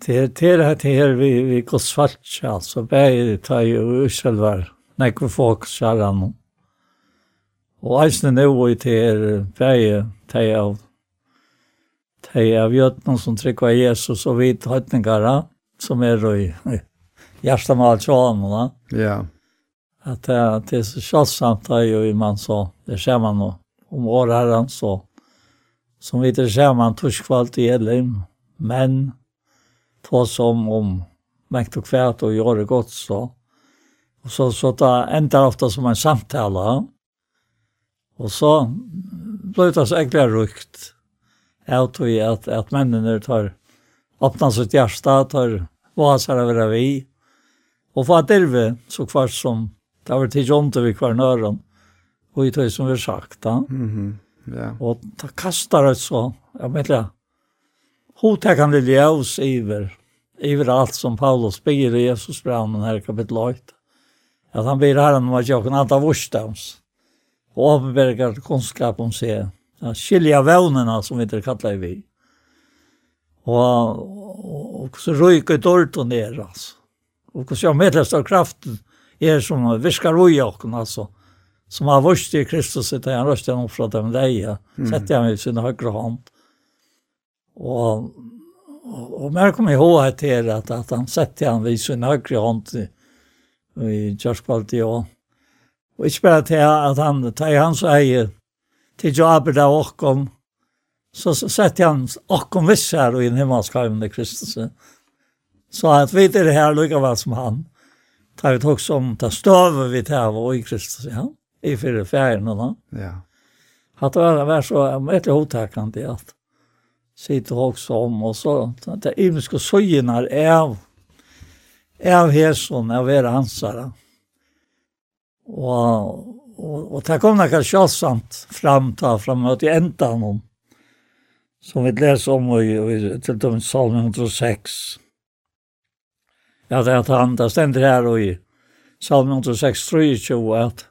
Det er det här till her vi, vi går svart, alltså. Bär tar ju urselvar, när vi folk kärran. Mm. Og eisne nu i til er bæge, teg av teg av jøtnen som trykva Jesus og vidt høytningara, som er i hjertet med alt sjåene. Ja. At det, det er så kjølsamt det er jo i man så, det ser man nå, om året her så, som vi det ser man torskvalt i Elim, men ta som om mäkt och kvärt och gör det gott så. Och så, så det ändrar ofta som en samtala. Och så blir det så äckliga rukt. Jag tror ju att, att männen tar öppna sitt hjärsta, tar vasar över vi. Och för att det är så kvart som det har varit till jonte vid kvarnören. Och i tog som vi har sagt. Ja. Mm -hmm. yeah. Och det kastar det så, jag vet inte, hotäckande ljus iver iver allt som Paulus ber i Jesus brann den här kapitel 8. Att han ber här om att jag kan anta vårdstams och avverkar kunskap om sig. Att skilja vävnerna som vi inte kallar vi. Och, och, och så röjka ett ord och ner alltså. Och så jag medlemst av kraften er som viskar ui okken, altså, som har vurst i Kristus utan han røst gjennom fra dem där. Sätter sette han i sin høyre hånd. Mm og, og mer kom ihåg att til at, at han sette han vid sin högra hånd i Charlesparty og og ikke bare til at han tar hans eje till jobbet där och kom så sette han och kom vissar och i himmelskajmande Kristus. Så at vi det her lukar som han tar vi tog som tar stöver vi til og i Kristus, ja. I fyra färgerna. Ja. at det var så, veldig vet at i sitter också om och så att det är ska när är är hästen är vara hansara. Och och och ta kom några sjösamt fram ta framåt i ändan om som vi läser om i till dem psalm 106. Ja, det är att han, det ständer här och i psalm 106, 23, att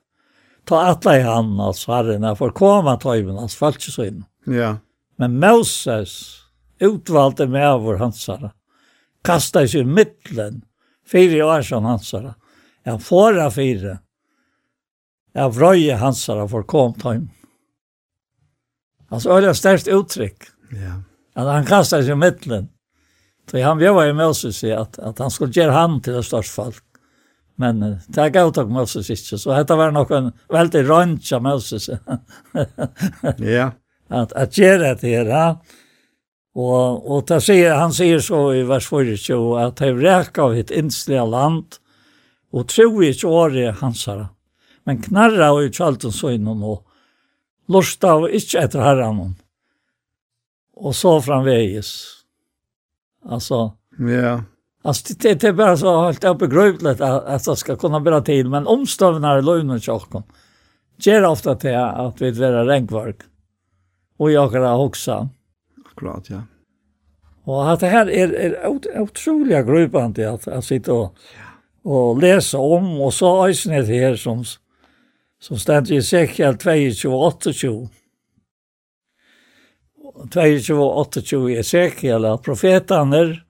ta alla i hand, alltså herren, jag får komma tajmen, alltså falsk så in. Ja. Men Moses, utvalde med av vår hansara, kastet sig i mittlen, fyra år som hansara. Jag fåra fyra. Jag vröje hansara för komtøym. Alltså öliga störst uttryck. Ja. Att han kastet sig i mittlen. Så han var i Moses [LAUGHS] i att, att han skulle göra han till det största folk. Men det er gav takk Moses ikke, så dette var nok en veldig røntja Moses. Ja att att göra det här. Och och där säger han säger så i vers 42 att det räkar av ett insliga land och tror i åre hansara. Men knarra och utsalten så inom och lusta och inte efter herran. Och så framväges. Alltså. Ja. Yeah. Alltså det, det är bara så helt obegripligt att, att det ska kunna bli till. Men omstövnar lögnen tjocken. Ger ofta till att vi är renkvark. Mm och jag kan också. Akkurat, ja. Och att det här är, är ot, otroliga gripande att, att sitta och, och läsa om och så ösnet här som som ständer i Ezekiel 22-28. 22-28 i Ezekiel att profetaner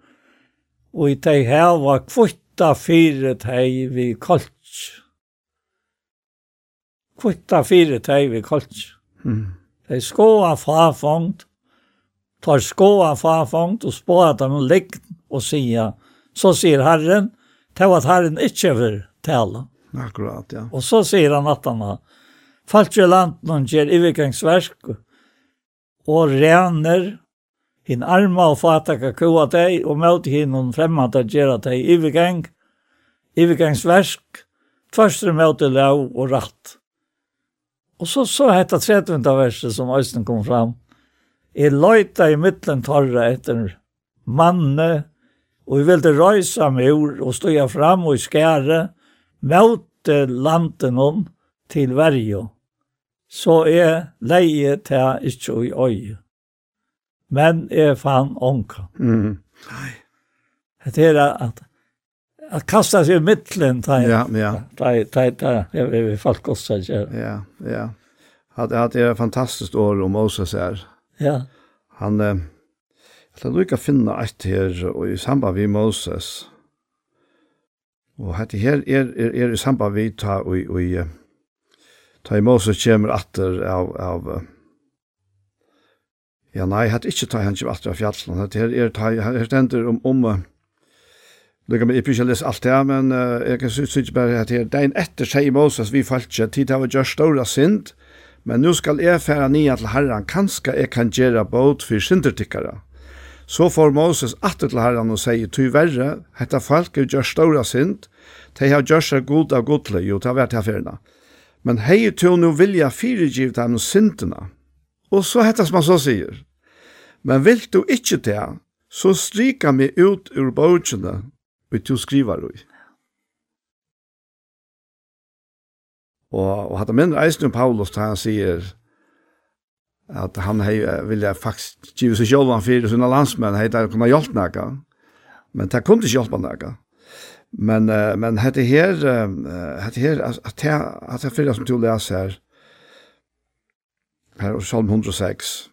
och i det här var kvitta fire här vi kolts. Kvitta fire här vi kolts. Mm. De skoa frafångt, tar skoa frafångt og spår dem han ligger og sier, så sier Herren, til at Herren ikke vil tale. Akkurat, ja. Og så sier han at han har falt i landen og gjør ivergangsverk og rener hin arma og fataka kua deg og møte hin og fremmata gjøre deg ivergang, ivergangsverk, tvørste møte lav og ratt. Og så så hetta 30 verset som Øysten kom fram. Jeg løyta i mittlen torra etter manne, og jeg ville røysa mur og støya fram og skære, møte landen om til verjo. Så jeg leie til ikke i øye. Men jeg fann ånka. Mm. Det er at att kasta sig i mitten där. Ja, ja. Där där där jag vill fast kosta sig. Ja, ja. Hade hade ett fantastiskt år om Moses här. Ja. Han eh Jag tror jag finna ett här och i samband med Moses. Och hette här er, er, er i samband vi ta och och i ta i Moses kommer åter av, av ja nei, hette ikke ta han kommer atter av fjallene, hette her er ta, her stender om, om Lukka meg, jeg prøver ikke å lese alt det, men uh, jeg kan synes bare at her, det er en etter seg i Moses vi falt ikke, tid av å gjøre ståre synd, men nå skal jeg fære nye til herren, kanskje jeg kan gjøre båt for syndertikkere. Så får Moses atter til herren og sier, «Tu verre, hette folk er gjør ståre synd, de har gjør seg god av godle, jo, det har vært herferdene. Men hei to nå vilja fyregiv dem og syndene. Og så hette som han så sier, «Men vil du ikke det, så stryka meg ut ur båtene, og du skriver i. Og, og hatt minner eisen om Paulus, da han sier at han hei, vilja faktisk give seg sjål han fyrir sina landsmenn, hei, det kunne hjelpe noe. Men det kunne ikke hjelpe noe. Men, uh, men hette her, uh, hette her, at det er fyrir som du leser her, her og Salm 106,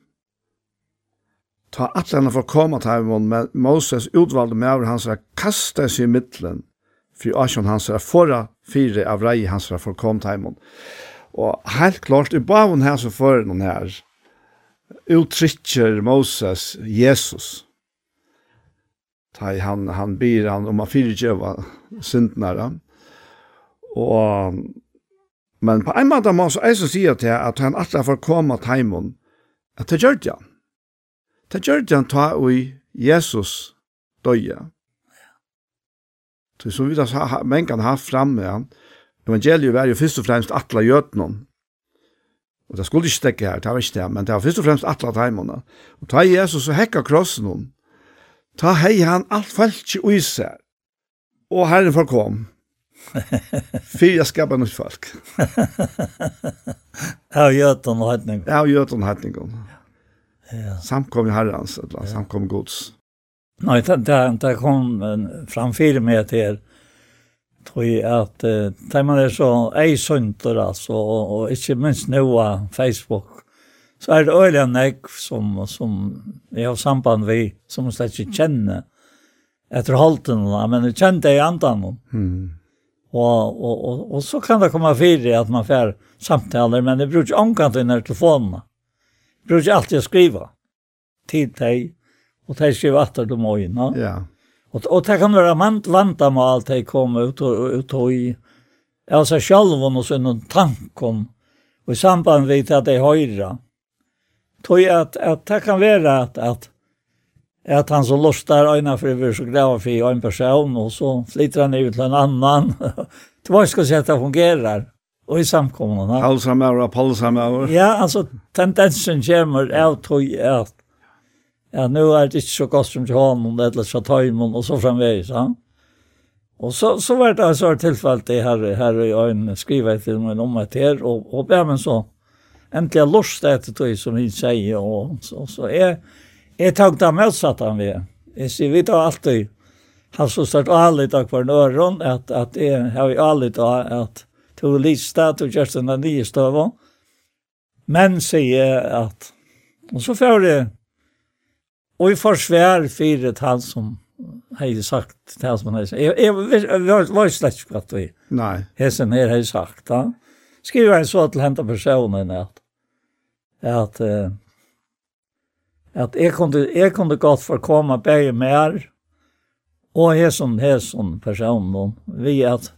ta atlarna for koma til ham, men Moses utvalde med over hans kasta seg i middelen, for Asjon hans er forra fire av rei hans er for kom til ham. Og helt klart, i bavon her så for noen her, uttrykker Moses Jesus. Tai han, han byr han om han fyrirgjøva syndnare. Og, men på en måte må jeg så si til at han atler får komme til heimon, at det gjør det han Det gjør det han ta i Jesus døye. Så som vi da menn kan ha framme, ja. evangeliet var jo først og fremst atla gjøtene, Og det skulle ikke stekke her, det var ikke det, men det var først og fremst atla teimene. Og ta Jesus og hekka krossen om. Ta hei han alt falt i seg. Og herren får kom. [LAUGHS] Fyra skapar nytt folk. Av gjøtun og hattningon. Av gjøtun og. Ja. Samkom i herrans, eller ja. samkom gods. Nej, det, det, det kom framför mig att tror jag att eh, där man är så ej sönder alltså och, och inte minst nu Facebook så är det öliga nek som, som jag har samband vi som jag inte känner efter halten, men jag kände det i andan. Mm. Och, och, och, og, så kan det komma fyra att man får samtaler, men det brukar omkant i den här telefonerna brukar alltid skriva till dig och dig skriva efter de ojna. Ja. Och och det kan vara man vanta med allt det kommer ut och ut i alltså själv och så en tanke om och i samband med att det höjra. Tror jag att det kan vara att att at han så lostar øyna för vi så grava for en person och så flyttar han ut til en annan. det var ska säga at det fungerar och i samkommunen. Halsamauer och palsamauer. Ja, alltså tendensen kommer av tog at ja, nu er det ikke så gott som til honom eller så tar honom och så framvägs. Ja. Och så, så var det alltså det her, her i øynene, jag jeg til meg om att här och, och ja, men så äntligen lust det tog, som vi säger och så, så är jeg tok det motsatt han vi. Jeg sier, vi tar alltid har så stort allt for en øron, att att det har vi allt att tog litt stat og kjørte den nye. Men sier at, og så får det, og i forsvær fyret han som har sagt det som han sagt. Jeg, jeg, jeg var slett ikke at vi Nei. hesen her har sagt. Da. Skriver jeg så til hente personen at, at, at jeg, kunne, jeg kunne godt forkomme begge mer og hesen, hesen personen vi at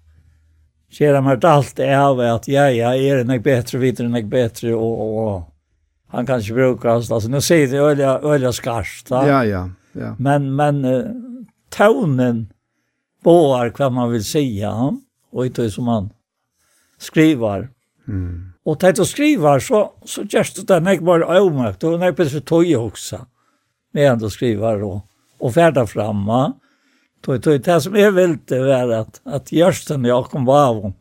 ser han hört allt av at ja, ja, är det något bättre, er det bedre, bättre och, og han kanske brukar oss. Alltså nu säger det öliga, öliga skarst. Ja, ja, ja. Men, men uh, tonen båar hva man vill säga och inte som man skriver. Mm. Och til å skriver så, så gjør det där när bare omökt og när jag bedre tog också. Med ändå skriver og, och färda framma. Tog, tog, det som jeg vil det være, at, at Gjørsten jeg kom av om,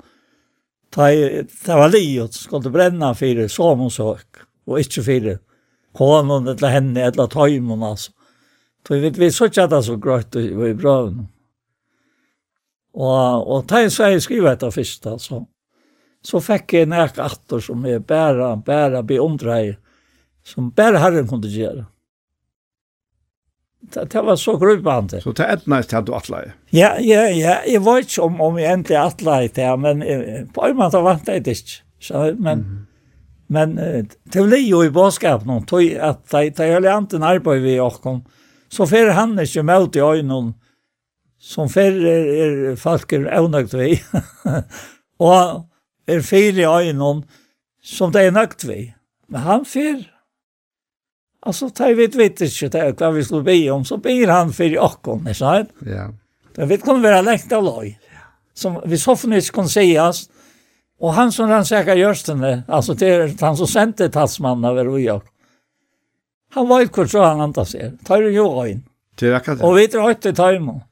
det var livet, skulle brenne for det, som hun søk, og ikke for det. hånden eller henne eller tøymen, altså. Tog, vi, vi så ikke at det så grøyt i, i brøven. Og, og det så jeg skriver etter først, altså. Så fikk jeg en ek atter som er bare, bare beundrer, som bare herren kunne gjøre. Det, det var så grubbande. Så det er næst til at du atleie? Ja, ja, ja. Jeg vet ikke om, om jeg endelig atleie det, men jeg, på en måte vant jeg det ikke. Så, men, mm. men det ble jo i bådskapen om tog at de, de hele anten arbeid vi åkken, så fer han ikke med i øynene, som fer er, er folk er avnøgt vi, [LAUGHS] og er fire i øynene som de er nøgt vi. Men han fer, Alltså tar vi ett vitt så där kan vi skulle be om så ber han för åkon, är så Ja. Det vet kommer vara lätt av loj. Som vi så förnis kan sägas och han som han säkert görst den alltså det är han som sände tasman över och jag. Han var ju kort så han antas er. Tar ju jag in. Det verkar det. Och vi drar det tajmo.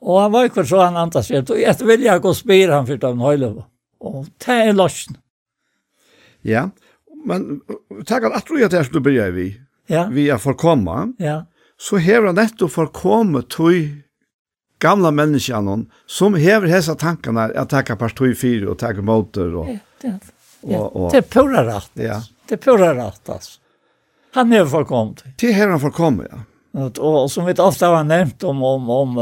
Och han var ju kort så han antas er. Och jag vill jag gå spyr han för den höjlöva. Och det är lösning. Ja. Men takk at atro jeg til at du byrja vi, ja. vi er forkomma, ja. så hever han nettopp forkomme tog gamla menneskene som hever hessa tankene at takka partoi 4 og takka motor og... Ja, ja. Det er pura rett. Ja. Det er pura rett, altså. Han er forkommet. Det hever han forkommet, ja. Og som vi ofte har nevnt om, om, om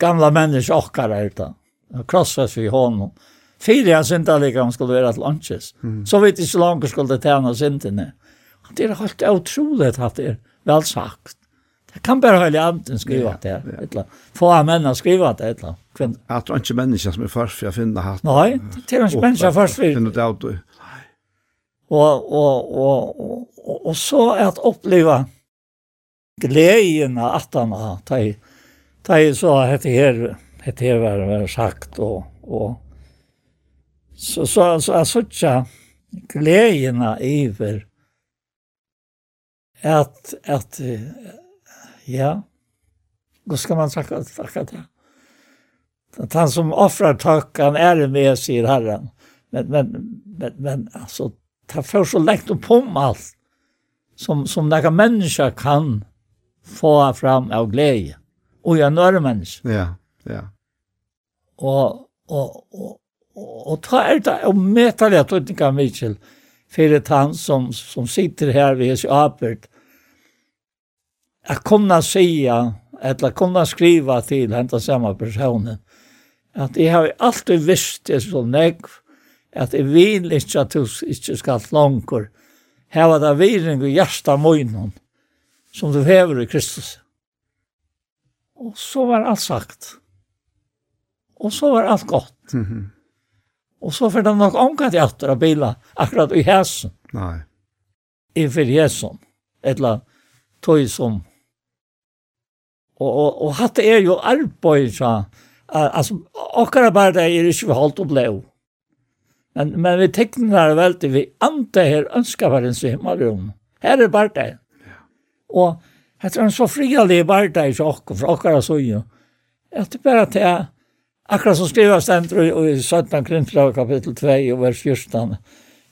gamla mennesker okkar er det. Krossfest vi honom. Fyra jag synda lika om skulle vara till lunches. Mm. Så vet inte så långt skulle tjäna synden. Det är helt otroligt att det är väl sagt. Det kan bara hela anden skriva det. Ja, ja. Etla. Få män att skriva det. Etla. Kvinn. Att det är inte människa som är först för att finna hatt. Nej, det är inte människa först för att finna det. Och, och, och, och, och så att uppleva glädjen att han har tagit så att det här, det här var sagt och, och så, så, så jeg sørte gledene iver at, at ja, hva skal man takke, takke det? At han som offrar takk, han er med, sier Herren. Men, men, men, men altså, det får så lekt opp om alt som, som några människa kan få fram av glädje. Och jag är människa. Ja, ja. Och, och, och, Og ta er det å møte det, tror jeg ikke, Mitchell, for det han som, som sitter her ved hans apert, at kunne säga, eller kunne skriva til henne samme personen, at jeg har alltid visst det så negv, at jeg vil ikke at du ikke skal langer, heva det viring og hjärsta møgnen, som du hever i Kristus. Og så var alt sagt. Og så var alt godt. Mm -hmm. Og så får de nok omkant i atter av bilen, akkurat i hæsen. Nei. I for hæsen. Eller tog som. Og, og, og hatt er jo arbeid, så... Altså, akkurat bare det er ikke vi holdt og blei. Men, men vi tekner det veldig, vi ante her ønsker hver en så himmelrom. Her er bare det. Ja. Og etter en så frialig bare det er ikke akkurat, for akkurat så jo. At det bare til Akkurat som skriver stendt i, i 17 Krimslag kapittel 2 og vers 14.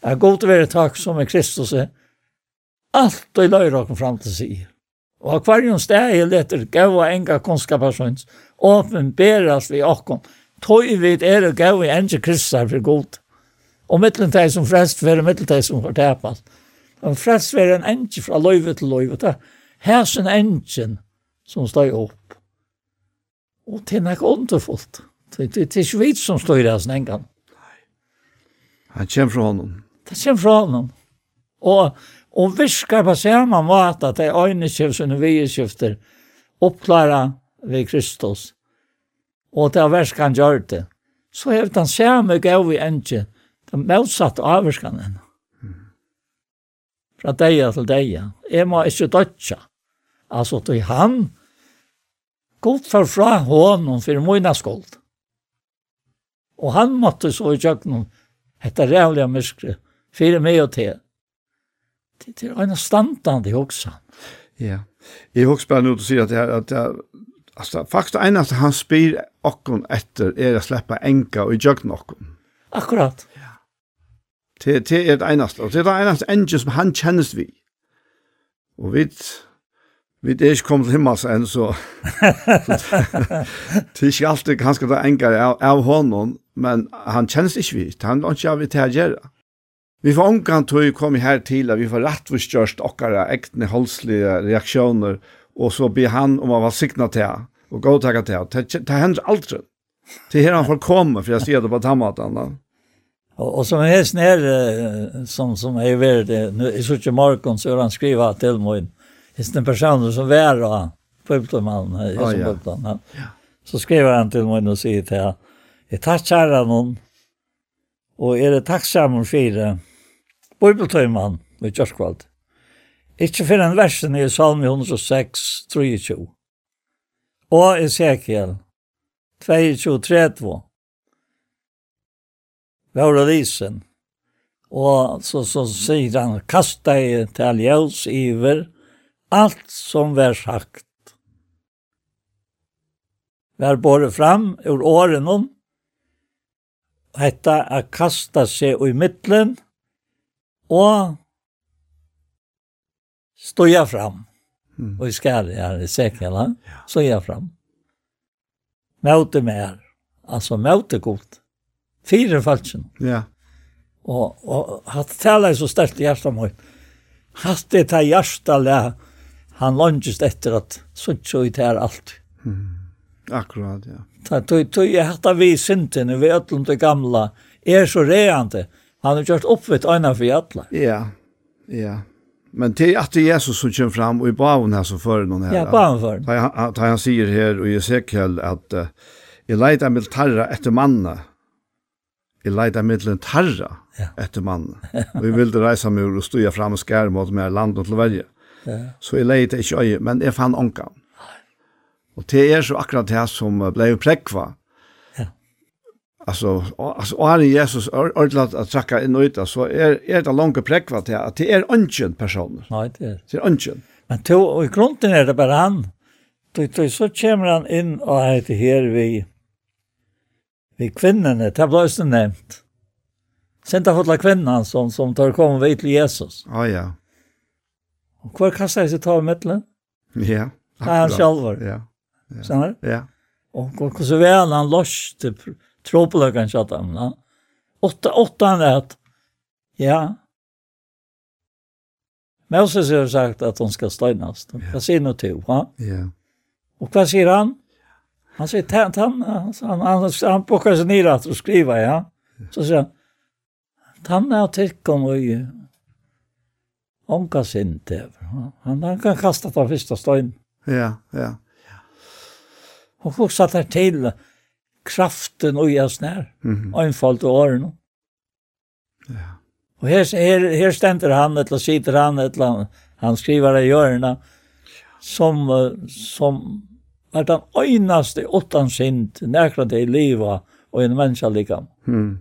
Jeg er god til å være takk som er Kristus er alt og løyre okken fram til sig. Og hver jo sted er leter og enga kunnskaparsøns åpenberes vi okken tøy vi er og gav gaua enge Kristus for god. Og mittelteg som frelst være mittelteg som har tapast. Men frelst være en enge fra løyve til løyve. Det er hæsen engen som steg opp. Og det er nek underfullt. Det er ikke vi som står i det här enkan. Han kommer fra honom. Det kommer fra honom. Og, och viskar på samma mat at det är ögneskift och vieskift uppklara ved Kristus. Og det er värst han gör det. Så er det han samma gav i inte. Det är motsatt avvärskan henne. Fra deg til deg. Jeg må ikke dødja. Altså, til han, god for fra honom for mine skuld. Og han måtte så i tjøkkenen, hette rævliga myskre, fyrir meg og til. Det det er en standande hoksan. Ja. Jeg hoksan bare nå til å si at jeg, at jeg, altså, faktisk faktiskt en att han spyr okkon etter er å slippe enka och jögna okkon. Akkurat. Ja. Det det er det eneste, og det er det eneste enge som han kjennes vi. Och vet Vi er ikke kommet til himmels enn, så, det [LAUGHS] er ikke alltid ganske det engere av, av honom, men han kjennes ikke vidt, han er ikke av til å gjøre. Vi får omgang til å komme her til at vi får rett og størst okkara egne holdslige reaksjoner, og så blir han om å være sikna til og gå til til Det, det hender aldri. Til her han får komme, for jeg sier det på tammaten. Og, og som er snær, som, som er verdt, i Suttje Markon, så har han skrivet til meg, Hvis den personen som var då, Bibelman, här, oh, som ja. Bibelman. Ja. Så skriver han till og och säger till jeg jag tackar noen, och är det tacksam om fyra, Bibelman, med Kjørskvald. Ikke for en versen i Salmi 106, 23. Og Ezekiel 22, 32. Våra lisen. Og så, så sier han, kasta deg til ljøs iver, Alt som var sagt Vær båret fram ur åren om. Hetta a kasta seg i mittlen og stoja fram. Mm. Og i skade her i sekela, ja. støya fram. Møte mer, altså møte godt. Fire falsen. Ja. Og, og hatt taler så sterkt i hjertet mot. Hatt det til hjertet lær han långest efter att så så ut här allt. Mm. Akkurat, ja. Ta tog tog jag hade vi synden vi öllum det gamla är så reande. Han har gjort upp vid ena för alla. Ja. Ja. Men det är att Jesus som kommer fram och i baven här så för någon här. Ja, baven för. Han han, han säger här och Ezekiel att uh, jag med tarra efter manna. Jeg leita med tarra ja. etter Och [LAUGHS] Og jeg ville reisa meg og stå fram og skær mot mer land og til verje. Så jeg leide ikke øye, men jeg fann ångan. Og det er så akkurat det som ble prekva. Ja. Altså, altså og Jesus ordentlig at trakka inn og ut, så er, er det langt prekva til at det er ønsken personer. Nej det är. Det er ønsken. Men to, og i grunden er det bara han. To, to, så kommer han inn og heter her vi, vi kvinnerne, det ble også nevnt. Senta hodla kvinnan som, som tar kom vid til Jesus. Ja, ja. Og hver kastar jeg seg ta i midtelen? Ja, Det er Han sjalvar. Ja. ja. Sannar? Ja. Og hvordan vel han lost tropeløkken kjatt han. Åtta, åtta han rett. Ja. Moses har sagt at hon skal støynast. Hva sier noe til, ha? Ja. Og hva sier han? Han sier, han, han, han, han, han bukker seg ned at du skriver, ja. Så sier han, han er tilkom og Onka sint Han, han kan kasta den första stein. Ja, ja. Och folk satt här till kraften och jag snär. Mm -hmm. Einfalt och åren. Ja. Och här, här, här ständer han, eller sitter han, eller han skriver i hjörna, som, som var den öjnaste åttan sint, närkade i livet och en människa likam. Mm.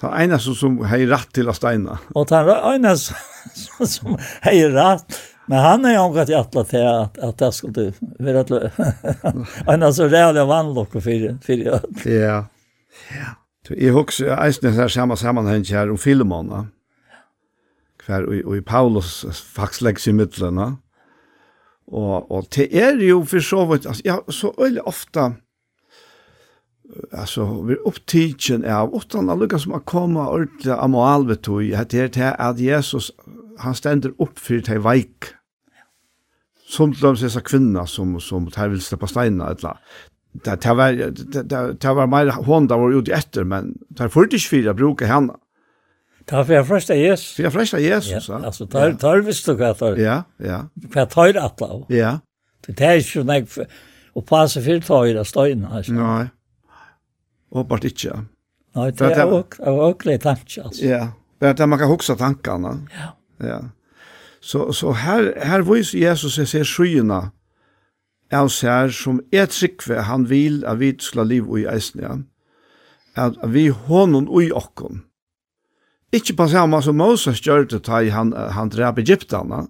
Ta ena som, som har rett til å steina. Og ta ena som, som, som hei ratt, men han er jo omgått i atla til at, at det skulle være til [LAUGHS] ena så reale vannlokk og fyrir, fyrir. Ja, ja. Jeg husker eisen i denne samme sammenheng her om filmene. hver og, og i Paulus faktisk leggs i midtlene, og, og det er jo for så vidt, altså, ja, så øyelig ofte, alltså vi upptigen av utan att lyckas man komma av amal vet du att det är att Jesus han ständer upp för det veik som de dessa kvinna som som tar vill släppa steina eller det det var det det var mer hon där var ute efter men tar fullt inte fyra brukar han Ta för första Jesus. För första Jesus. Ja, alltså tar tar visst du vad tar. Ja, ja. För tar alla. Ja. Det är ju näck och passa för tar det stenar alltså. Nej. Åpenbart inte. Nej, det er åkelig tanke, alltså. Ja, det är att man kan huxa tankarna. Ja. Ja. Så, så här här viser Jesus seg ser skyarna. Jag ser som ett trikve han vill att vi ska liv i eisen, ja. At vi hånden i okkom. Ikke på samme som Moses gjør det da han, han drep Egyptarna.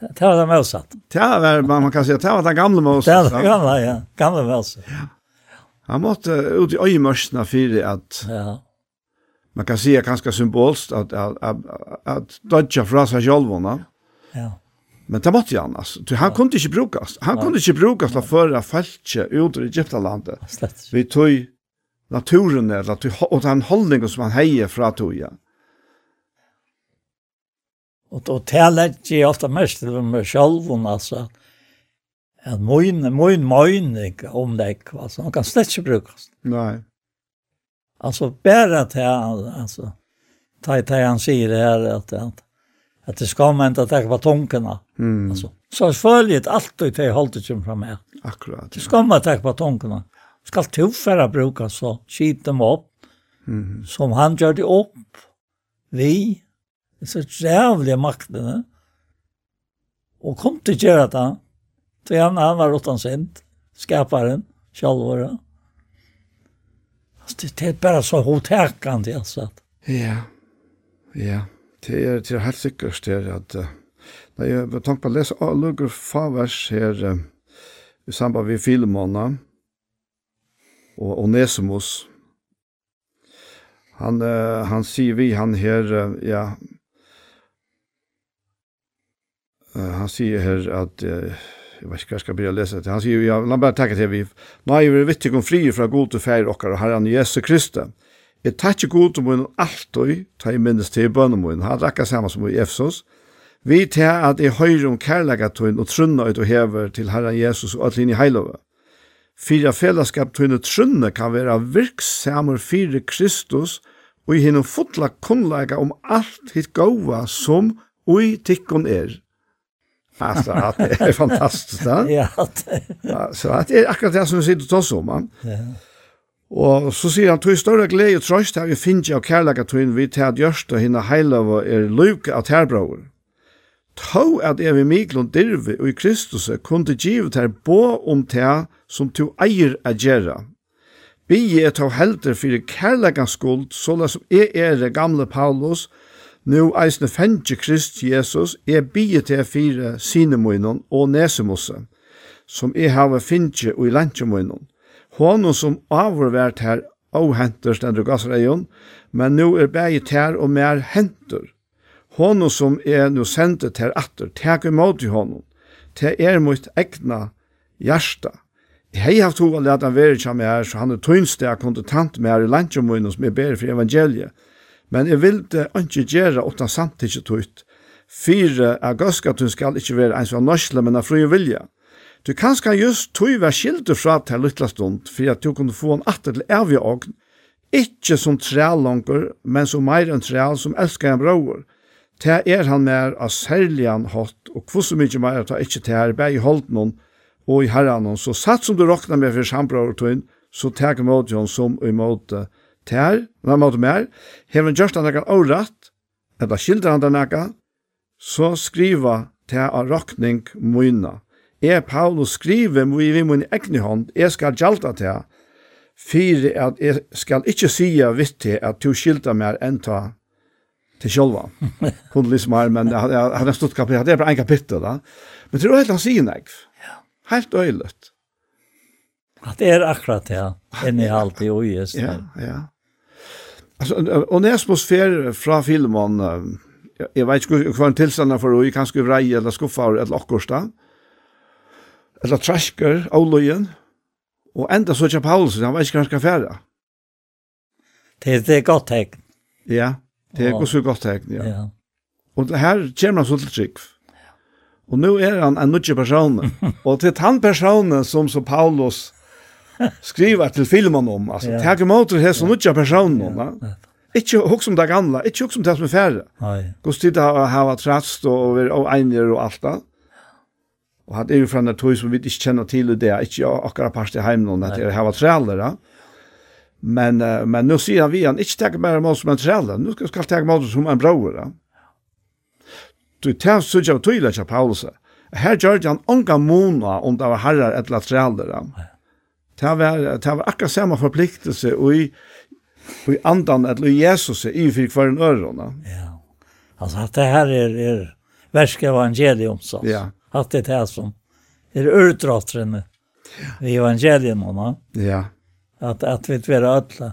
Det var det Moses. Det var, man kan säga, det var den gamla Moses. Det var den gamla, ja. Gamla Moses. Ja. Han måtte ut i øyemørsene for at ja. man kan si ganske symbolst at, at, at, at dødja fra seg sjølvene. Ja. Men det måtte han, altså. Han ja. kunne ikke brukes. Han ja. kunne ikke brukes til å føre feltje ut i Egyptalandet. Slett. Vi tog naturen eller tog, og den holdningen som han heier fra tog. Ja. Og, og det lærte jeg ofte mest til meg selv, altså. Mm en moin, moin, moin, om det alltså man kan slett brukas. Nej. Nei. Altså, bare alltså han, ta han säger det här att att att det ska man inte ta på tonkarna. Mm. Alltså, så följet allt och det hållet som fram här. Akkurat. Det ska man ta på tonkarna. Ska tuffare bruka så, skit dem upp. Mm. Som han gör det upp. Vi. Det är så jävla makten. Och kom till göra det. Så han, han var utan synd, skaparen, självare. Alltså det, det är bara så hotäkande alltså. Ja, ja. Det är, det är helt sikkert det är att Nei, jeg har tenkt på å lese Luger Favers her i samband med Filemona og Onesimus. Han, uh, han sier vi, han her, uh, ja, uh, han sier her at uh, jeg vet ikke hva jeg skal begynne å lese det. Han sier, ja, la meg bare takke til vi. Nej, vi vittig om fri fra god och färg och herran Jesu Kristi. Jeg takkje god til min alltid, ta i minnes til bønnen min, han rakka saman som i Efsos. Vi til at jeg høyre om kærlegatøyen og trunna ut og hever til Herren Jesus og atlinn i heilove. Fyra fellesskap tøyne trunne kan være virksamer fyre Kristus og i henne fotla kunnlega om alt hitt gåva som ui tikkun er. Alltså att det är fantastiskt. ja. Så att det är akkurat det som vi sitter och tar så man. Ja. Og så sier han, «Tog større glede og trøst har vi finner av og kærlighet tog vi til at gjørst og henne heile og er lyk av tærbrauer. Tå at jeg ved Mikkel og Dirve og i Kristus kunne givet her bo om tær som to eier er gjerra. Vi er tog helter for kærlighetens skuld, så som jeg er gamle Paulus, nu eisne fengje Krist Jesus, er bie til fire sinemunnen og nesemosse, som er hava finnje og i lantjemunnen. Hånden som avvært her og henter stendru gassreion, men nu er bægi ter og mer henter. Hånden som er nu sendet ter atter, teg imot i hånden, til er mot egna hjärsta. Jeg har haft hova leta han være kja her, så han er tøynste jeg kontentant med her i lantjemunnen som er bedre for evangeliet, men jeg vilde ikke gjøre utan samtidig tøyt. Fyre er gøska du skal ikke være ens av norsle, men av fri vilja. Du kan skal just tøy være skilder fra til lytla stund, for at du kunne få en atter til evig ogn, ikke som trælanger, men som meir enn træl som elskar en bror. Det er han mer av særligan hatt, og hvor så mykje at han ikke til her, bare i holden og i herran, så satt som du råkna med for sambror og tøyn, så tek mot hon som imot det, Tær, na mot mer, hevur just anna kan eller skildrer han den naka, så skriva tær av rokning moina. [LAUGHS] Er Paulus skriver mo vi mun egni hand, er skal gjalta tær. Fyre at er skal ikkje sia vitt til at to skilta mer enn ta til sjølva. Hun liksom her, men jeg hadde stått kapittel, det er bare en kapittel da. Men tror du helt han sier nek? Helt øylet. At det er akkurat det, enn i alt i ojes. Ja, ja. Alltså och när atmosfär från filmen jag vet inte hur kvar tillstånd för och kanske vrej eller skuffa eller lockorsta. Eller trasker Olojen. Och ända så tjap Paulus han vet inte kanske färra. Det det är gott tecken. Ja, det är också gott tecken, ja. ja. Och det här kommer han så till trick. Och nu är han en nutje person. [LAUGHS] och till han personen som så Paulus skriva til filmen om, altså, ja. teg imot det her som utja personen, ja. Ikke hokk som det gamle, ikke hokk som det som er færre. Gås tid til å ha trast og, og einir og alt det. Og han er jo fra en tog som vi ikke kjenner til i det, ikke akkurat parst i heimen, at jeg har træler, ja. Men, uh, men nå sier han vi, han ikke tek mer imot som en træler, nå skal han tek imot som en bror, ja. Du tar sutja og tøyla ikke Paulus. Her gjør han onga mona om det var herrar etla træler, ja. Det var, det var akkurat samme forpliktelse og i, i andan, eller i Jesus, i for en ørene. Ja. Altså, at det her er, er verske evangelium, så. Ja. At det er det som er urdratrende i evangelium, no? Ja. At, at vi er ødla,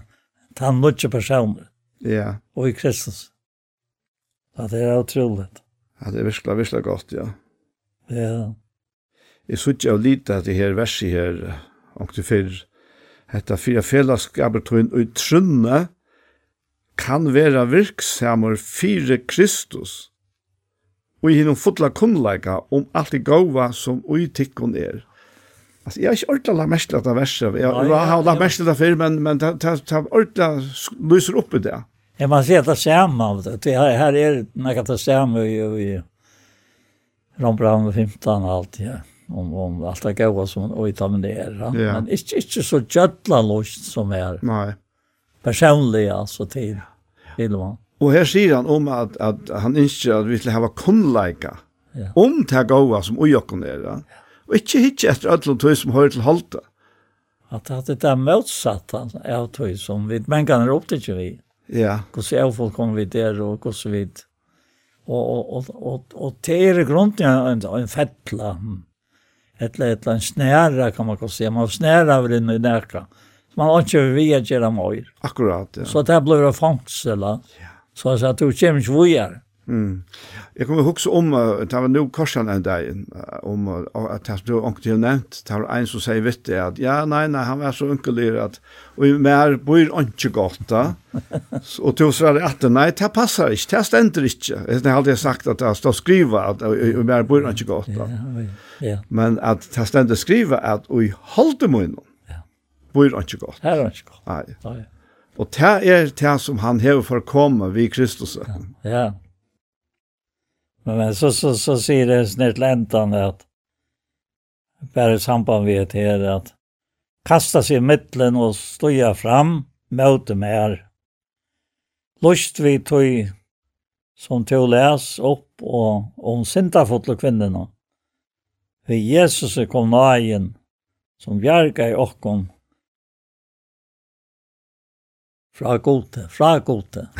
han nødje personer. Ja. Og i Kristus. Ja, det er utrolig. Ja, det er virkelig, virkelig godt, ja. Ja. Jeg synes av lite at det her verset her, og til fyrr, hetta fyra fellesskaper inn, og trunne kan vera virksamur fyre Kristus og i hinnom fotla kunnleika om alt det gåva som ui tikkun er. Altså, jeg har ikke ordentlig la mest av verset. jeg ja, har la mest av för men men det har ordentlig lyser opp i det. Ja man ser det samme, av det. Det här är något det samme i i Rombrand 15 og alt, ja om om allt det goda som och i tamen det är ja. men inte inte så jättla lust som är nej personliga alltså till till man och här säger han om att att han inte att vi skulle ha konlika ja. om det goda som och jag kan det och inte hitch efter alla tog som hör till halta att att det är motsatt är tog som vi men kan det upp vi. Ja. Hur så folk kommer vi där och hur så vid och och och och, och, och, och, och, och, och, och, och, och, och, och, och, och, och, och, eller ett land snära kan man kan säga. Man snära över i näka. Man har inte vi att göra mer. Akkurat ja. så det blir det fångsel ja. så att du kommer inte vidare. Mm. Jeg kommer huske om, det var nå korsan en dag, om at det var onkel til nevnt, det var en som sier vitt det, at ja, nei, nei, han var så unkelig at, og mer bor ikke godt da, [LAUGHS] og til å svare at nei, det passer ikke, det stender ikke. Jeg har alltid sagt at det står skriva at og mer bor ikke godt da. Men at det stender skriva at og holde munnen, bor ikke godt. Her er ikke godt. Nei. Og det er det som han hever for å komme vid Kristus. Ja, ja. Men så, så, så sier det snirtläntan att bara i samband med det här att kasta sig i mittlen och støya fram møte mer. Lust vi tog som tog läs upp och om sintafotle kvinnerne. kvinnorna. Jesus er kom nagen som bjerga i okkon fra gode, fra gode. [LAUGHS]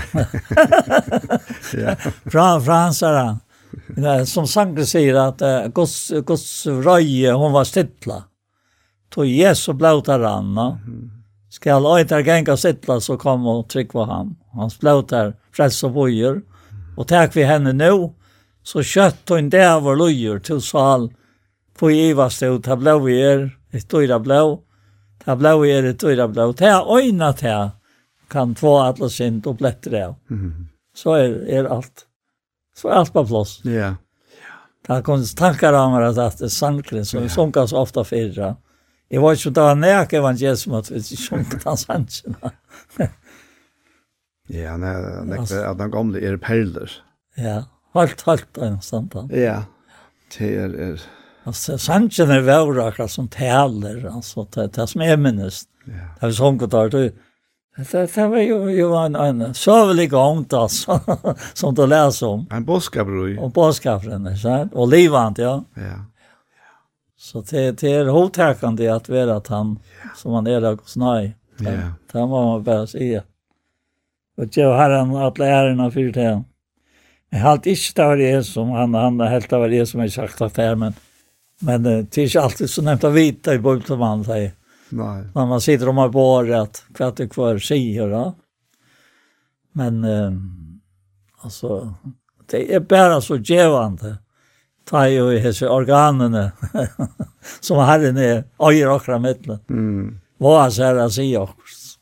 [LAUGHS] fra fransaren. [LAUGHS] Nej, som Sankre säger att uh, Guds, Guds röje, hon var stittla. Tog Jesu han, ranna. Mm. Skall ojtar gänga stittla så kom och tryck på han. Han blåtar fräls och bojer. Och tack vi henne nu så kött och där var lojer till sal på Iva stod ta blå i er, ett dyra blå. Ta blå i er, ett dyra blå. Ta ojna ta kan två atlas in och blättra. Mm. Så är, är allt så är allt på plats. Ja. Yeah. Det kom tankar om att att det sankren som yeah. sjunker så ofta förra. Jag var ju så där nära evangelism att vi sjunker den [LAUGHS] hansen. Ja, nei, nej, at den gamle er perler. Ja, halt halt en samtal. Ja. Det er... er. Alltså sanchen är väl akkurat som taler, alltså det, det som är minst. Ja. Det är sånt där Det, det var ju, ju en, en sövlig ångt alltså, [LAUGHS] som du läser om. En boskabroj. Och boskabren, sant? Och livant, ja. Ja. Så det, det är hotäckande att vara att han, ja. som han är där hos nej. Ja. Det var man bara se. Och jag har han att lära ärerna för det här. Jag har alltid inte det var det som han, han har helt det var det som jag sagt att det men, men det är inte alltid så nämnt att vita i Bibeln, säger. Nej. Men man sitter om man borrat för att det kvar säger. då. Men eh, alltså det är bara så gevande. Ta ju i hese organen [LAUGHS] som Herren är öjer och mittlen. Mm. Vad han säger att säga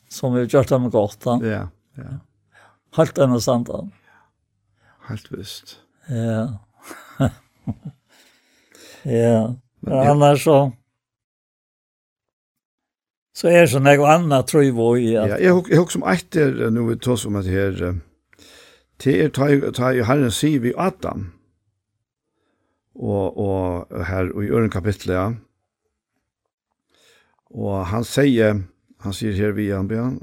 som vi gjort dem gott. Ja, ja. Halt den och sant. Halt visst. Ja. [LAUGHS] ja. Men annars så så är er så något annat tror jag ju. Ja, jag jag också som efter nu vi tar som att här till er ta tar Herren säger vi Adam. Och och här och i øren kapitel ja. Och han säger han säger här vi han bön.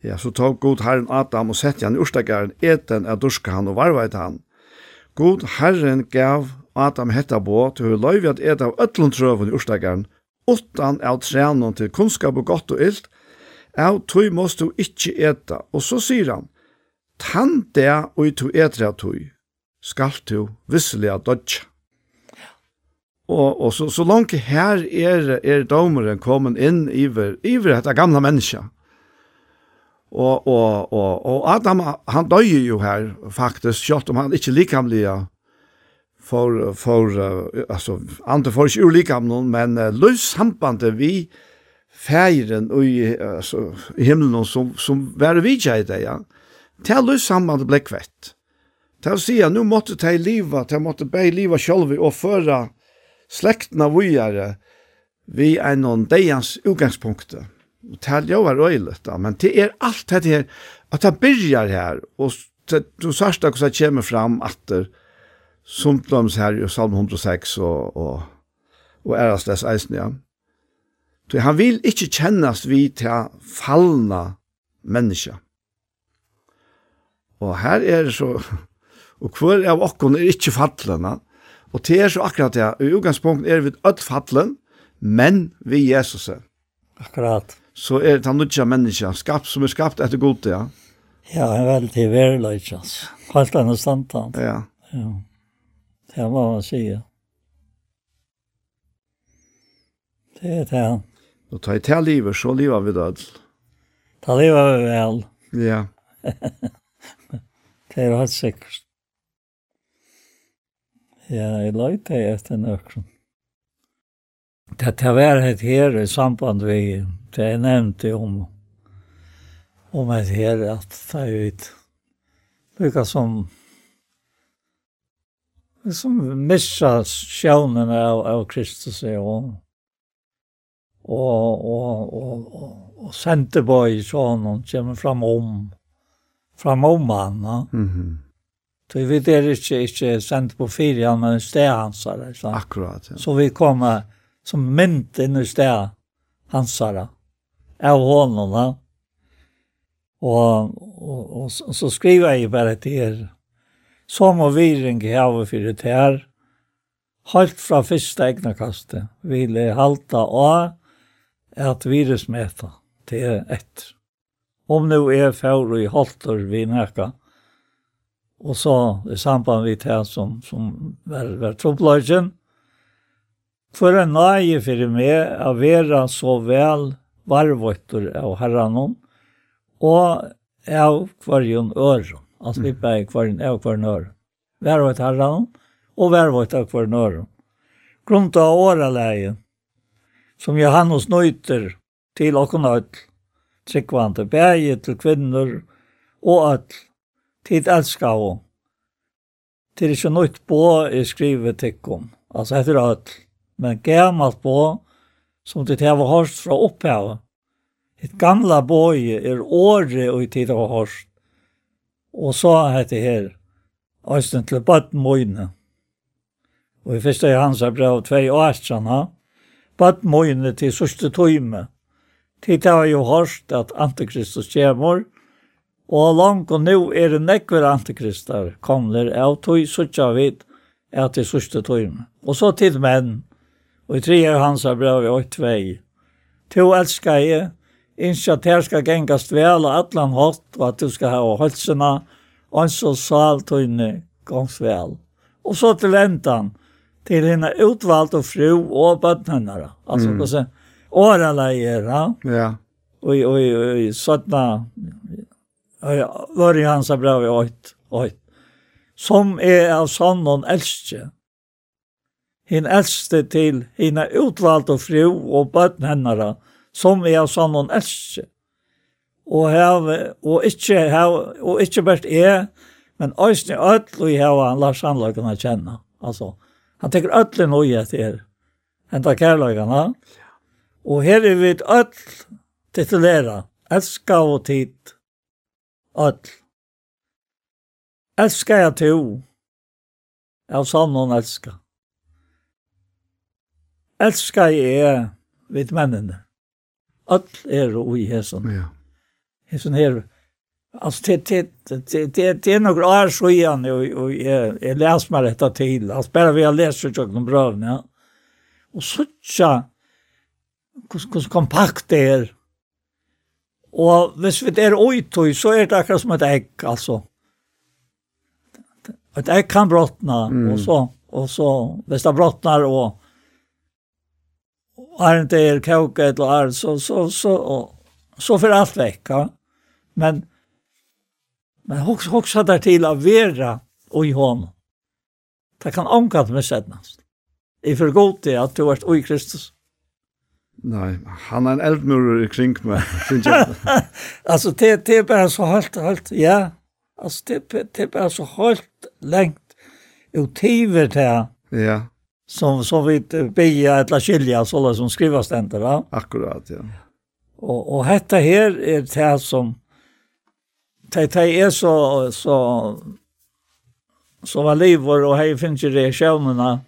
Ja, så tog god Herren Adam och sette han i urstagaren, eten är durska han och varvajt han. God Herren gav Adam hetta bo til hur løyvi at eta av öllum trøven i urstagaren, utan av trænon til kunnskap og godt og illt, av tøy måst du ikkje eta. Og så sier han, tann det og tu etra tøy, skal tu visselig av dodja. Og, og så, så langt her er, er domeren kommet inn iver, iver dette gamla menneska. Og, og, og, og Adam, han døy jo her faktisk, selv om han ikke likamlige for, for uh, altså, andre får ikke ulike av noen, men uh, løs sambandet vi feiren i, altså, i himmelen som, som var vi ikke i det, ja. Til løs sambandet ble kvett. Til å si at nå måtte de i til måtte be liva livet selv og føre slektene våre vi er noen deians utgangspunkter. Til jeg var øyelig, da, men det er alt dette her, at det begynner her, og du sørste hvordan det kommer fram at det sumtloms her i Salm 106 og, og, og æres dess eisen, ja. Så han vil ikke kjennes vi til fallna mennesker. Og her er det så, [LAUGHS] og hver av okkon er ikke fallena, og det er så akkurat det, i utgangspunkt er vi ødt fallen, men vi Jesus er. Akkurat. Så er det han nutja menneska, skapt som er skapt etter god, ja. Ja, en veldig verleik, altså. Helt annet standtant. Ja. Ja. Det må man han säger. Det er det. Og ta i til livet så livet vi død. Ta lever vi vel. Ja. det är helt sikkert. Ja, jag lade etter nøkken. Det er vært ett här i samband vi det är nämnt om om et her, at det er jo ut. Lyckas som som missa sjånen av, av Kristus og og og og og, og sente boy sån kommer fram om fram om han ja. Mhm. Mm så vi det är ikke inte sent på fyra men stä hans så. Akkurat. Ja. Så vi kommer som mynt inn i stä hans er Av honom va. og, Och och, så, så skriver jeg bara til er som og viring for fyrir her, Halt fra fyrsta egna kastet vil jeg halta av at virusmeta til ett. Om nu er fjord i halter vi nekka, og så i samband vi til som, som var, var troblagen, for en nøye for meg å være så vel varvøtter av herranon, og av kvarjon øron. Han slipper jeg hver en av hver nør. Hver var et herran, og hver var av hver nør. Grunnt av åreleien, som Johannes nøyter til åkken øtl, tryggvante, bæge til kvinner og øtl, tid elskar henne. Det er ikke nøyt på i skrivet tikkum, altså etter øtl, men gammalt på, som det har hørt fra opphavet. Et gamla bøye er året og i tid av hørt Og så heter det her, Øystein til Badmøyne. Og i første hans er brev 2 og bøtten møyne til sørste tøyme. Tid har jo hørt at Antikristus kommer, og langt og nå er det nekver Antikrister kommer av tøy, sørste vidt, er til sørste tøyme. Og så til menn, og i tre hans er brev 8 2. To elsker jeg, Innskje at her skal gengast vel og atlan hatt, og at du skal ha holdsena, og en så sal tøyne gongs vel. Og så til endan, til henne utvalgt og fru og bøtnene. Altså, mm. hvordan åraleier, ja. Ja. Og, og, og, og sånne, var i hans bra vi åt, åt. Som er av sånn noen elskje. Hinn elskte til henne utvalgt og fru og bøtten bøtnene, som vi har sånn noen elsker. Og, hev, og ikke, hev, og ikke bare er, men øyne ødel og hev han lar sannløkene kjenne. Altså, han tenker ødel noe etter enda kærløkene. Og her er vi et ødel titulera, elska og tid, ødel. Elska jeg to, av sånn noen elska. Elska jeg er vidt mennene. Öll er og i hesen. Ja. Hesen her, altså det, det, det, det, det er noen år så igjen, og, og jeg, jeg leser meg dette til, altså bare vi har lest ut noen brøvene, ja. Og sånn, hvordan kompakt det er. Og hvis vi er oitøy, så er det akkurat som et egg, altså. Et egg kan brottna, mm. og så, og så, hvis det brottnar og Arne det er koka eller och så, så, så, och, så för allt vecka. Men, men också, också där till å være och i honom. Det kan omkatt med sednast. I för god det att du vart oj Kristus. Nej, han är en eldmur i kring mig. [LAUGHS] alltså det, det är bara så halt, halt, ja. Alltså det, det är bara så halt längt. Och tiver det. Ja som som vi beja ett skilja så där som skrivas den va? Akkurat ja. Och och detta här är det som det det är så så så var liv och här finns ju reaktionerna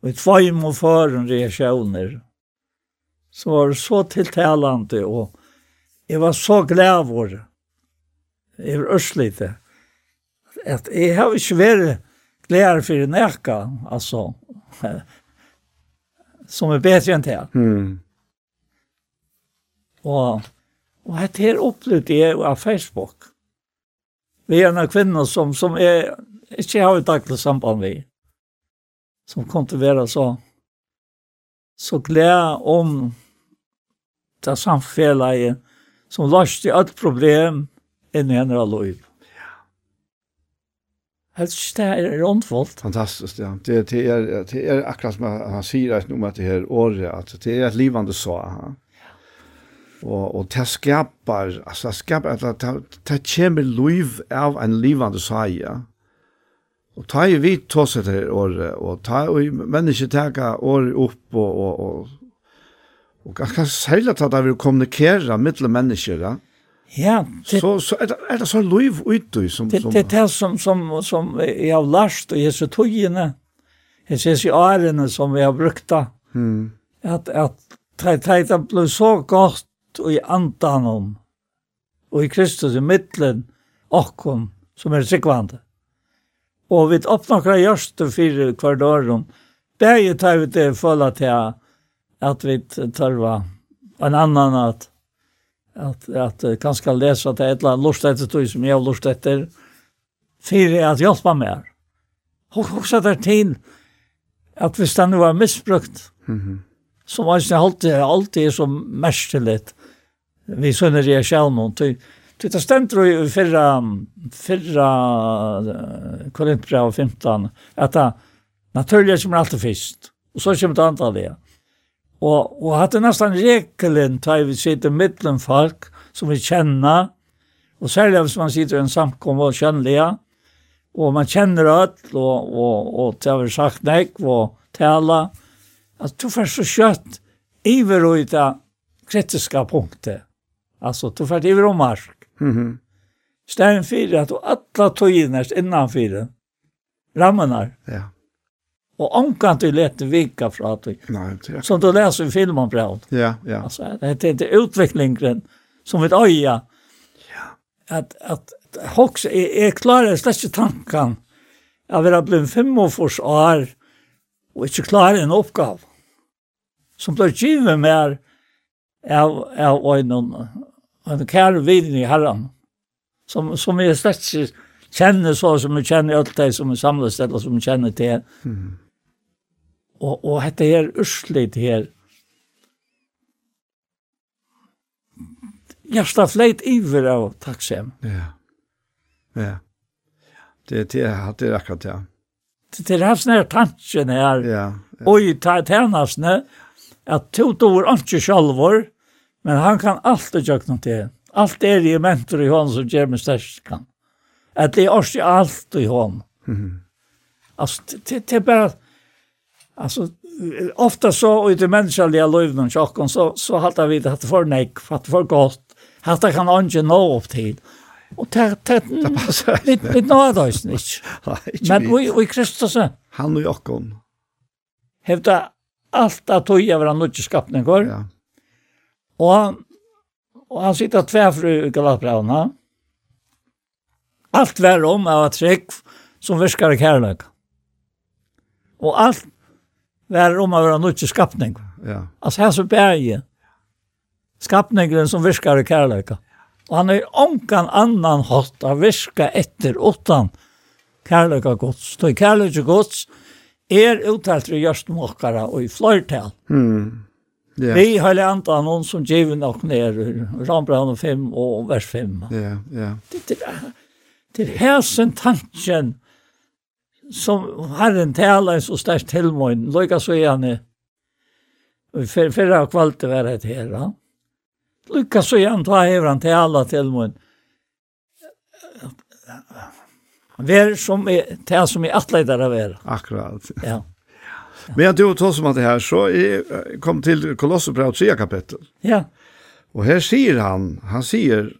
och ett fem och för reaktioner så var det så tilltalande och jag var så glad över över öslite att jag har ju svär glädje för näka alltså [LAUGHS] som är bättre än det. Mm. Og, og det här upplevt är av Facebook. Vi er en kvinner som, som er, ikke har et daglig samband med. Som kom til å være så, så glad om det samfunnet som løste alt problem inn i henne har lov. Helt det er ondfullt. Fantastiskt, ja. Det, det, är, det är akkurat som han säger att nu att det här året, att det är ett livande så. Ja. Og, og det skapar, altså det skapar, att det, det kommer liv av en livande så, ja. Och ta ju vi tås det här året, og ta ju människor täcka året upp og, og, og och, och, och, och, och, och, och, och, och, och, Ja, det, så så er det, er det så liv ute som det, som Det det som som som jag har lärt och Jesu togene. Jeg ser i årene som vi har brukt då. Mm. Att att tajta ble så godt och i andan om och i Kristus i mitten och kom som är sikvande. Och vi öppnar några görster för kvar dagen. Bäge tar vi det fulla til att vi tarva en annan at att att kanske läsa det ett land lust etter tog som jag lust efter för att hjälpa mer. Och också där till att det stannar var misbrukt. Mhm. Mm som man inte alltid alltid som mästerligt. Vi sönder det själv någon til Det stendur i fyrra, fyrra Korinthbrev 15, at det naturlig kommer alltid fyrst, og så kommer det andre det. Og, og hatt er nesten rekelen til vi sitter mittlen folk som vi kjenner, og særlig hvis man sitter i en samkommer og kjennelige, og man kjenner alt, og, og, og til vi sagt nek, og tala, at du får så kjøtt iver og ut av kritiske punktet. Altså, du får iver og mark. Mm -hmm. Fyrir at du atla tøyene innanfyrir, rammenar. Ja. Och onkan till lätt vika fra dig. Nei, det er. Som du leser i filmen brev. Ja, ja. Alltså det är inte utvecklingen som vi öja. Ja. Att att Hawks är, är klara släcka tanken Jag vill ha blivit fem år fors år och inte klara en uppgave. Som blir givet mer av, av en, en kär vidin i herran. Som, som är släcka känner så som jag känner allt det som är samles til, som jag känner till. Mm. Og, og dette her urslit her, hjertet fleit iver av takksem. Ja, ja. Det, det, det er akkurat ja. Det, det er hans nær tanken her, ja, ja. og i tennasene, at to dår ikke sjalvor, men han kan alltid det gjøre noe til. Alt er i mentor i hånden som gjør meg størst kan. At det er også alt i hånd. Mm. Alltså det, det er bara alltså ofta så i det menneskelige livet och så så hade vi det för nej för att för gott. Hade kan ikke nå opp til. Och det det det passar. vi det nå då är ikke. Men vi vi Kristus han och alt at allt att han våra skapninger, Ja. Och og och han sitter tvärfru i Galatbrevna. Allt var om av at trygg som virkar i kærløk. Og allt var om av en nødvendig skapning. Ja. Altså her så berget. Skapningen som virkar i kærløk. Og han er onkan annan hatt av virka etter åttan kærløk av gods. Så kærløk av gods er uttalt i gjørsten okkara og i flørtel. Mm. Yeah. Vi har lært av noen som giver nok ned, Rambrand 5 og vers 5. Ja, yeah, ja. Yeah. Det, det, til hæsen tanken som Herren taler så størst til meg, lykka så gjerne. Før, før av kvalitet var det her, ja. Lykka så gjerne, ta hever han taler til meg, Vær som er, ta som er atleider av er. Akkurat. Ja. Men jeg tror også om att det her, så jeg kom til Kolosserbrev 3 kapittel. Ja. Og her sier han, han sier,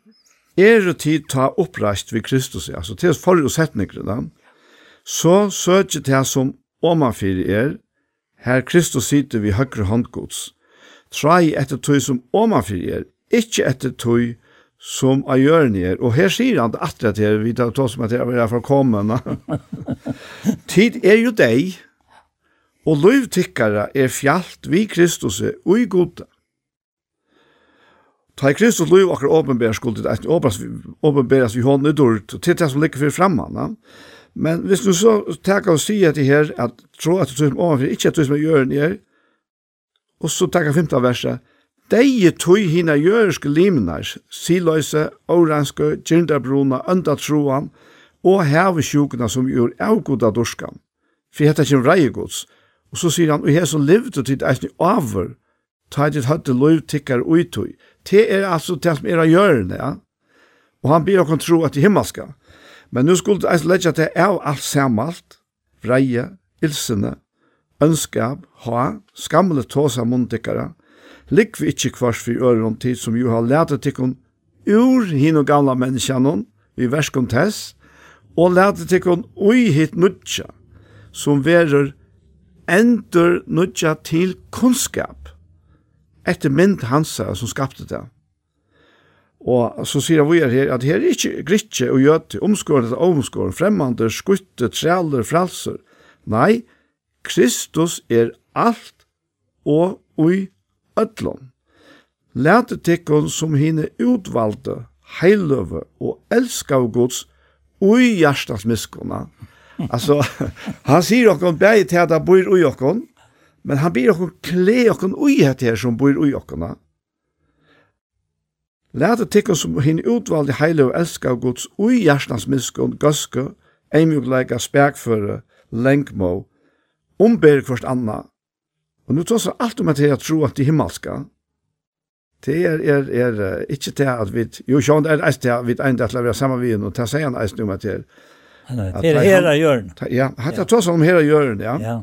er tid ta oppreist vid Kristus, altså til forrige setninger da, så søker det som omanfyr er, her Kristus sitter vi høyre håndgods, trai etter tøy som omanfyr er, ikke etter tøy som av gjørni er, og her sier han at det er vi tar tog som at jeg er fall kommende. tid er jo deg, og lovtikkere er fjalt vi Kristus og i gode. Ta i Kristus liv akkur åpenbæra skuldet, et åpenbæra vi hånd udort, til det som ligger fyrir framman. Ja? Men hvis du så tenker å si at det her, at tro at du tog overfor, ikke at du som er gjøren er, og så tenker femta verset, Deie tog hina jøreske limnar, siløyse, oranske, gyndabruna, øndatroan, og hevesjukna som gjør avgoda dorskan. For hetta kjem reiegods. Og så sier han, og her som levde tid eisne over, ta ditt høtte lov tikkar uitøy, Det er altså det som er av hjørne, ja. Og han blir okkur tro at det himmelska. Men nu skulle jeg legge til av alt samalt, vreie, ilsene, ønskap, ha, skamle tåsa mundikkara, ligg vi ikkje kvars for øren tid som jo har lært tikkun ur hin og gamla menneskjanon, vi verskom tess, og lært tikkun ui hit nutja, som verer endur nutja til kunnskap etter mynd hansa som skapte det. Og så sier vi her at her er ikke gritje og gjøte, omskåren eller omskåren, fremmande, skutte, trealer, fralser. Nei, Kristus er alt og ui ødlom. Læte tikkun som hine utvalde, heiløve og elska av Guds ui hjertas miskona. [LAUGHS] Altså, [LAUGHS] han sier okkon bæg til at han bor ui okkon, Men han ber okkur kle okkur ui hette her som bor ui okkurna. Læta tikkun som hinn utvalde heile og elska av Guds ui hjertans miskun, gøske, eimugleika, spekføre, lengmo, omber kvart anna. Og nu tås alt om at jeg tro at de himmelska, Det er, er, er uh, ikke til at vi, jo, sjån, er eist til at vi enda til å være sammen med henne, og ta seg en eist nummer til. Nei, det er hera av. Ja, hatt jeg tås om her av ja. Ja.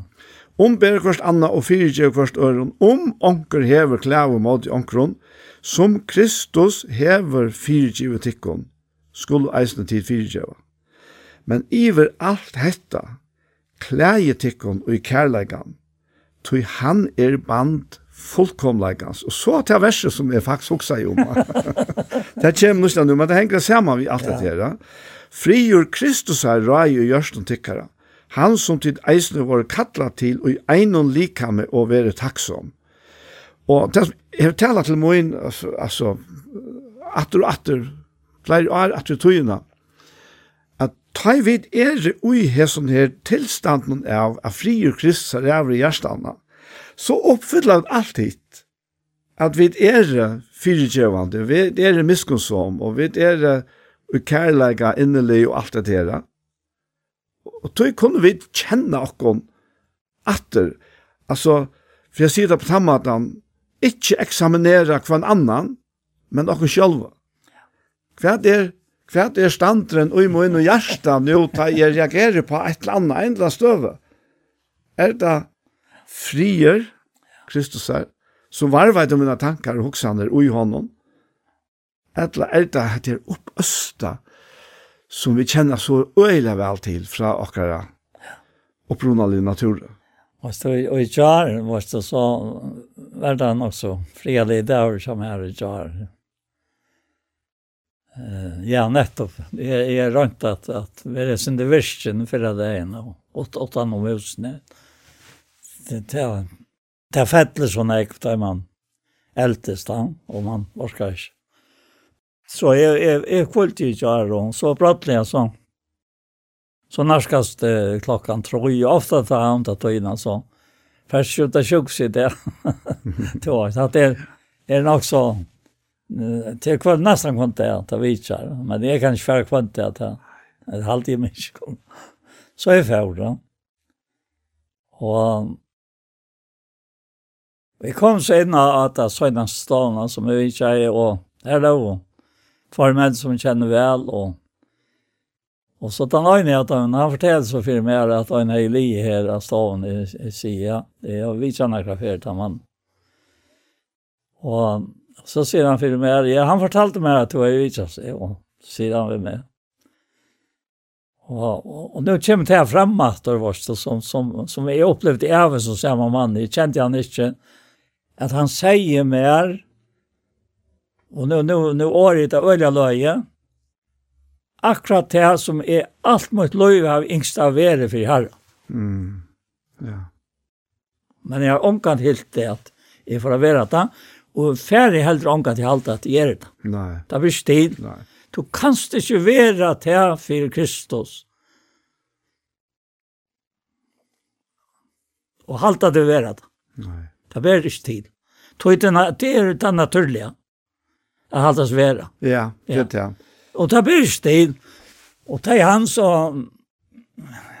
Omber kvart anna og fyrirgjev kvart øren, om onker hever klæv og mat i onkron, som Kristus hever fyrirgjev tikkon, skulle eisne tid fyrirgjev. Men iver alt hetta, klæje tikkon og i kærleikan, tog han er band fullkomleikans. Og så til verset som jeg faktisk også i om. det [LAUGHS] kommer nøstan nu, men det henger sammen vi alt det her. Frigjør Kristus her, rei og gjørsten tikkara han som tid eisne var kattla til og i einon likame og være takksom. Og det som jeg taler til moin, altså, atter og atter, flere år atter tøyene, at ta vid er ui hesson her tilstanden av av fri krist er av hjertene, så oppfyller han alt hit. At vi er fyrirgjøvande, vi er miskunnsom, og vi er kærleika innelig og alt det her. Og tog kunne vi kjenne okkon atter, altså, for jeg sier det på samme at han ikke eksaminera hver annan, men okkon sjølva. Hva er, hva er standren og imo inn og hjersta nå ta jeg reagerer på et eller annet, en eller annet støve? Er det frier, Kristus er, som varvet om mine tankar og hoksaner og i hånden? eller er det at det er oppøsta som vi kjenner så øyelig vel til fra akkurat opprunnalig natur. Og så i jar var det så var det også fredelig der som er i jar. Uh, ja, nettopp. Jeg, jeg rønt at, at vi er sin divisjon for det ene, og åtta noen husene. Det, det, det er fettelig sånn jeg, da man eldest da, og man orker ikke. Så jeg, jeg, jeg kvult i kjær, og så brattelig jeg sånn. Så norskast eh, klockan tror jag ofta tar han att ta innan så. Först skjuta tjoks [LAUGHS] i det. var så att det är, är nog så. Det är kvar nästan det att ta vidare. Men det är kanske för det att ta. Ett halvtid människor. Så är för då. Och Vi kom så inn av at det er sånne som vi ikke er, og her er det for menn som kjenner vel, og, og så den øyne at han, han forteller så for meg at han er i li her av staven i, i Sia, det er vi kjenner hva fyrt av mann. Og så sier han for meg, ja, han fortalte meg at du er i vitsen, og sier han ved meg. Och och, och nu kommer det här framåt då vars då som som som jag upplevde även som samma man. Jag kände han inte att han säger mer Og nu, nu, nu året er øyla løye. Akkurat det som er alt mot løye av yngsta vere for herre. Mm. Ja. Men jeg har omkant helt det at jeg får være det, og færre heller omkant til alt at jeg er det. Nei. Det blir stil. Nei. Du kanst ikke være til for Kristus. Og halta det være det. Nei. Det blir ikke til. Det er det naturlige att hålla svär. Ja, det ja. Och där blir stil och där han så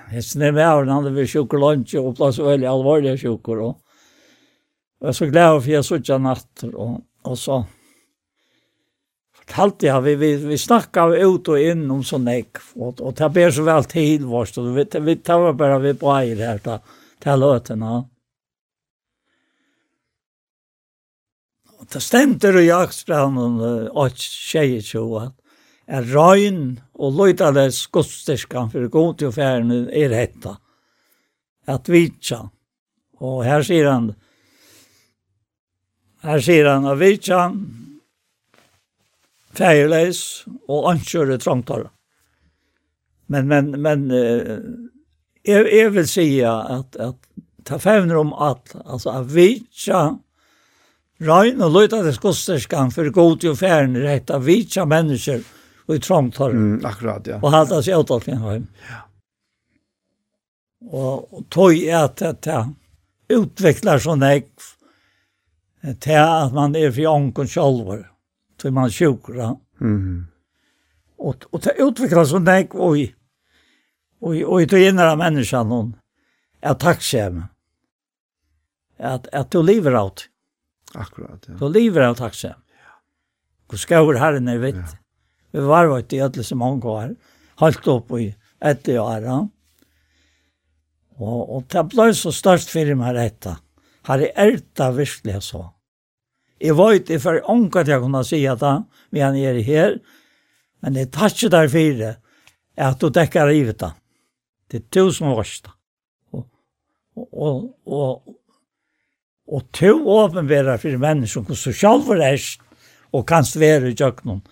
hästne med och han hade choklad och veldig alvorlige sjukker. Og jeg er så glad for jeg såg en natt og, og så fortalte jeg, vi vi, vi snakket ut og inn om sånn ek og, og det ber så vel till vårt, og vi vi tar bare vi på här där ta til løtene. ja. det stemter i jakstranen og tjeje tjoan, er røyn og løydales godsterskan for god til færene er hetta, at vitsa. Og her sier han, her sier han at vitsa, færleis og ansjøre trangtar. Men, men, men, jeg, jeg vil si at, at ta fevner om at, altså at vitsa, Røyn og løyta det skosterskan for god til færen rett av vitsa mennesker og i tromtar. Mm, akkurat, ja. Og halda seg ut av Klinghøym. Ja. Og tog er at det utvikler sånn jeg til at man er fri ånken sjolver til man sjukra. Mm. Og, og det utvikler sånn jeg og i og i tøy innere mennesker noen er skjem at, at du lever av det Akkurat, ja. Då lever av taxa. Ja. Hvor skauer herren er vitt. Ja. Vi var jo ikke i alle som han går. Halt opp i etter år. Ja. Og, og det ble så størst firma her etter. Her er det virkelig så. Jeg var ikke for ångat til jeg kunne si at han, vi han er her, men jeg tar ikke der fire, at du dekker livet det. Det er tusen varsta. Og, og, og, og Og to åpenbærer for mennesker som så selv er og kan svære i kjøkkenen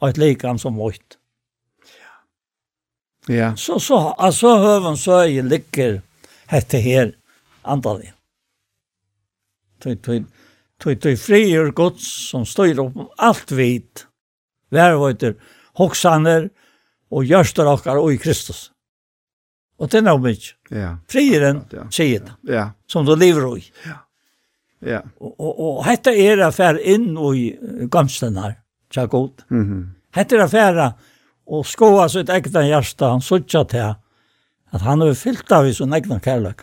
og et likam som vårt. Ja. Så, så, altså, høven så jeg ligger hette her andalig. Tøy, tøy, tøy, tøy, frier gods som styr opp alt vidt, værvøyter, hoksaner og gjørster okkar og i Kristus. Og det er noe mye. Ja. Frieren sier det, ja. som du lever i. Ja. Ja. Og, og, og hette er affær inn i gamsten her, tja god. Mm -hmm. Hette er affæra og skoa sitt egna hjärsta, han suttja til at han har fyllt av sin egna kærlek.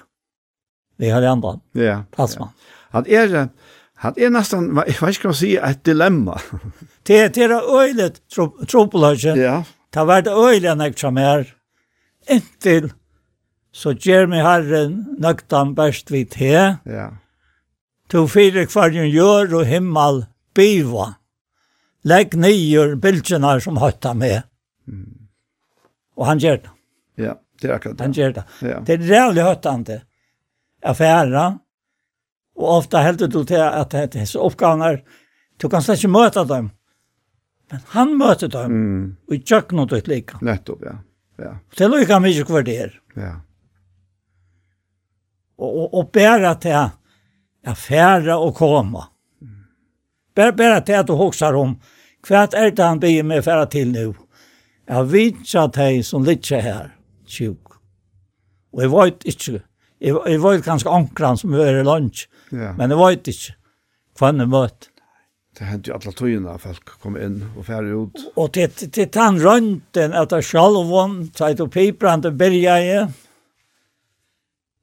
Vi har andre. Ja. Talsmann. [LAUGHS] Ja. Han er, han er nesten, jeg vet ikke hva å si, et dilemma. det, det er øyelig tropeløsje. Ja. Det var det øyelig enn jeg kommer inntil så gjør meg herren nøktan best vid te. Ja to fire kvarjen gjør og himmel biva. Legg nyer bildjena som høtta med. Mm. Og han gjør det. Ja, det er akkurat det. Han gjør det. Ja. Det er reallig høttande affæra, og ofta heldur du til at så oppganger, du kan slett ikke møte dem, men han møter dem, mm. og i kjøkken og ditt lika. Nettopp, ja. ja. Det er lika mye hver det er. Ja. Og, og, og bæra til Ja, færa og koma. Bæra, bæra til at du hoksar om, hva er det han blir med færa til nu? Ja, vidtja teg som litja her, tjuk. Og jeg veit ikkje, jeg, jeg veit ganske ankran som er i lunch, ja. men jeg veit ikkje hva han er møtt. Det hendte jo alle tøyene folk kom inn og færre ut. Og til, til, til den rønten etter sjalvån, teit og piprande i,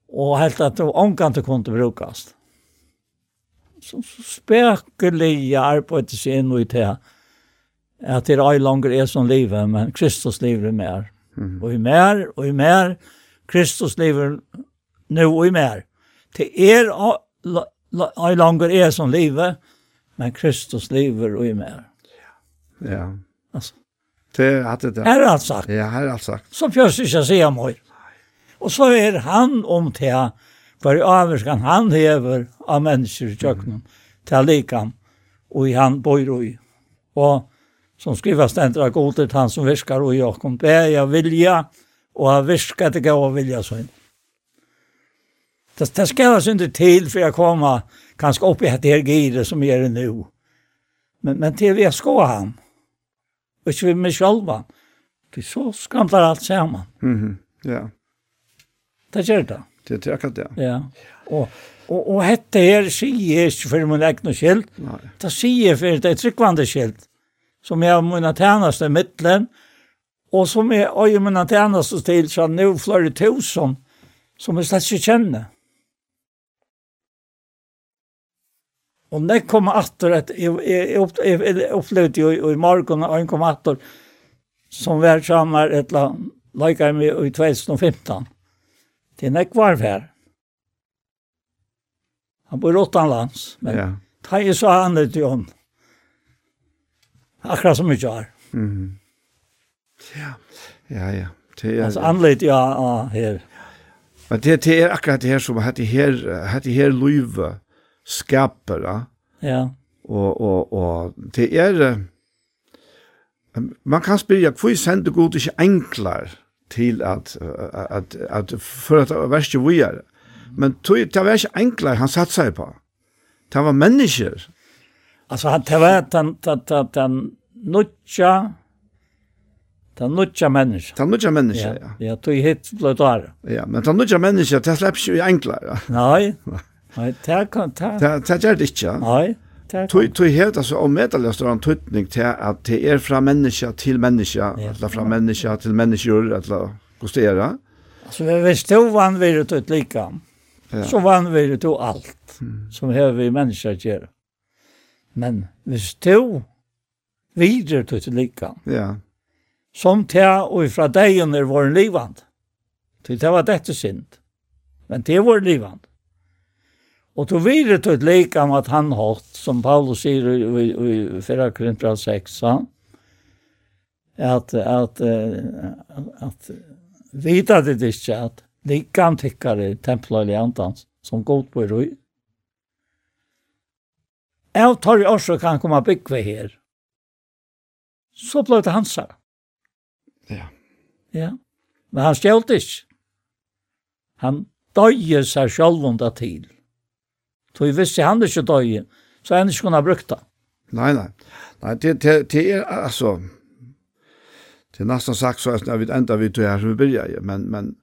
og helt at det var omkant det kunne brukast som spekelig arbeid seg inn i det. At det er langer er som livet, men Kristus lever mer. Mm. Og i mer, og i mer, Kristus lever nå og i mer. Det er ei langer er som livet, men Kristus lever og i mer. Ja. ja. Altså. Det er alt det. Her er alt sagt. Ja, her er alt sagt. Så fjørs ikke sier meg. Og så er han om til for i avvarskan han hever av mennesker i kjøkkenen til likan, og i han bor i. Og som skriver stendur av han som virkar og i okkom jeg vilja og av virka til gav vilja sånn. Det, det skal jeg synder til for jeg kommer kanskje opp i det her giret som jeg det nå. Men, men til vi skal han, og ikke vi med sjølva, for så skramlar alt sammen. Mm -hmm. Ja. Det gjør det. Det är akkurat det. Ja. Og, och och hette här ikke for min egen skild. Det sier for det er tryggvande skild som jag tjeneste i midtelen. Og som är oj mina tjeneste til så nå flere tusen som jeg slett ikke kjenner. Og når jeg kom etter, et, jeg, åter jeg, jeg opplevde jo i i morgen, og jeg kom åter som världsammar ett land, lika med i 2015. Det er nekvarv her. Han bor åttanlands, men ja. ta i så han det til hon. Akkurat som vi har. Mm. Ja, ja, ja. Det er, altså anleit, ja, ja, her. Men det, det er akkurat det her som hette her, hette her løyve skaper, ja. Ja. Og, og, og det er, man kan spyrja, hvor sender god ikke enklare? til at at at for at værst vi er. Men tog det var ikke enklere han satt seg på. Det var mennesker. Altså han det var den den den nutja den nutja mennesker. Den nutja mennesker, ja. Ja, tog hit ble der. Ja, men den nutja mennesker, det slipper ikke enklere. Nei. [LAUGHS] Nei, det kan ta. Det det gjør det ikke. Nei. Tui tui helt altså om medalja står en tutning til at det er fra menneske til menneske, eller fra menneske til mennesker, eller kostera. Altså vi vi stod vann vi det ut lika. Ja. Så vann vi det ut alt som har vi mennesker gjør. Men vi stod videre ut lika. Ja. Som til og fra deg under vår livand. Til det var dette synd. Men det var livand. Og du vidare det ett lika om at han hatt, som Paulus sier i, i, i 4 Korinther 6, at at at vita det ikke at likan tickare templar i antans som god på roi. Jeg tar i også kan komma byggve her. Så ble det hansar. Ja. Ja. Men han stjälte ikke. Han döjer seg selv under till. Så vi visste han ikke døg, så han ikke kunne ha brukt det. Nei, nei. Nei, det, det, det er altså, det er nesten sagt så at vi enda vi tog her som vi begynner, men, men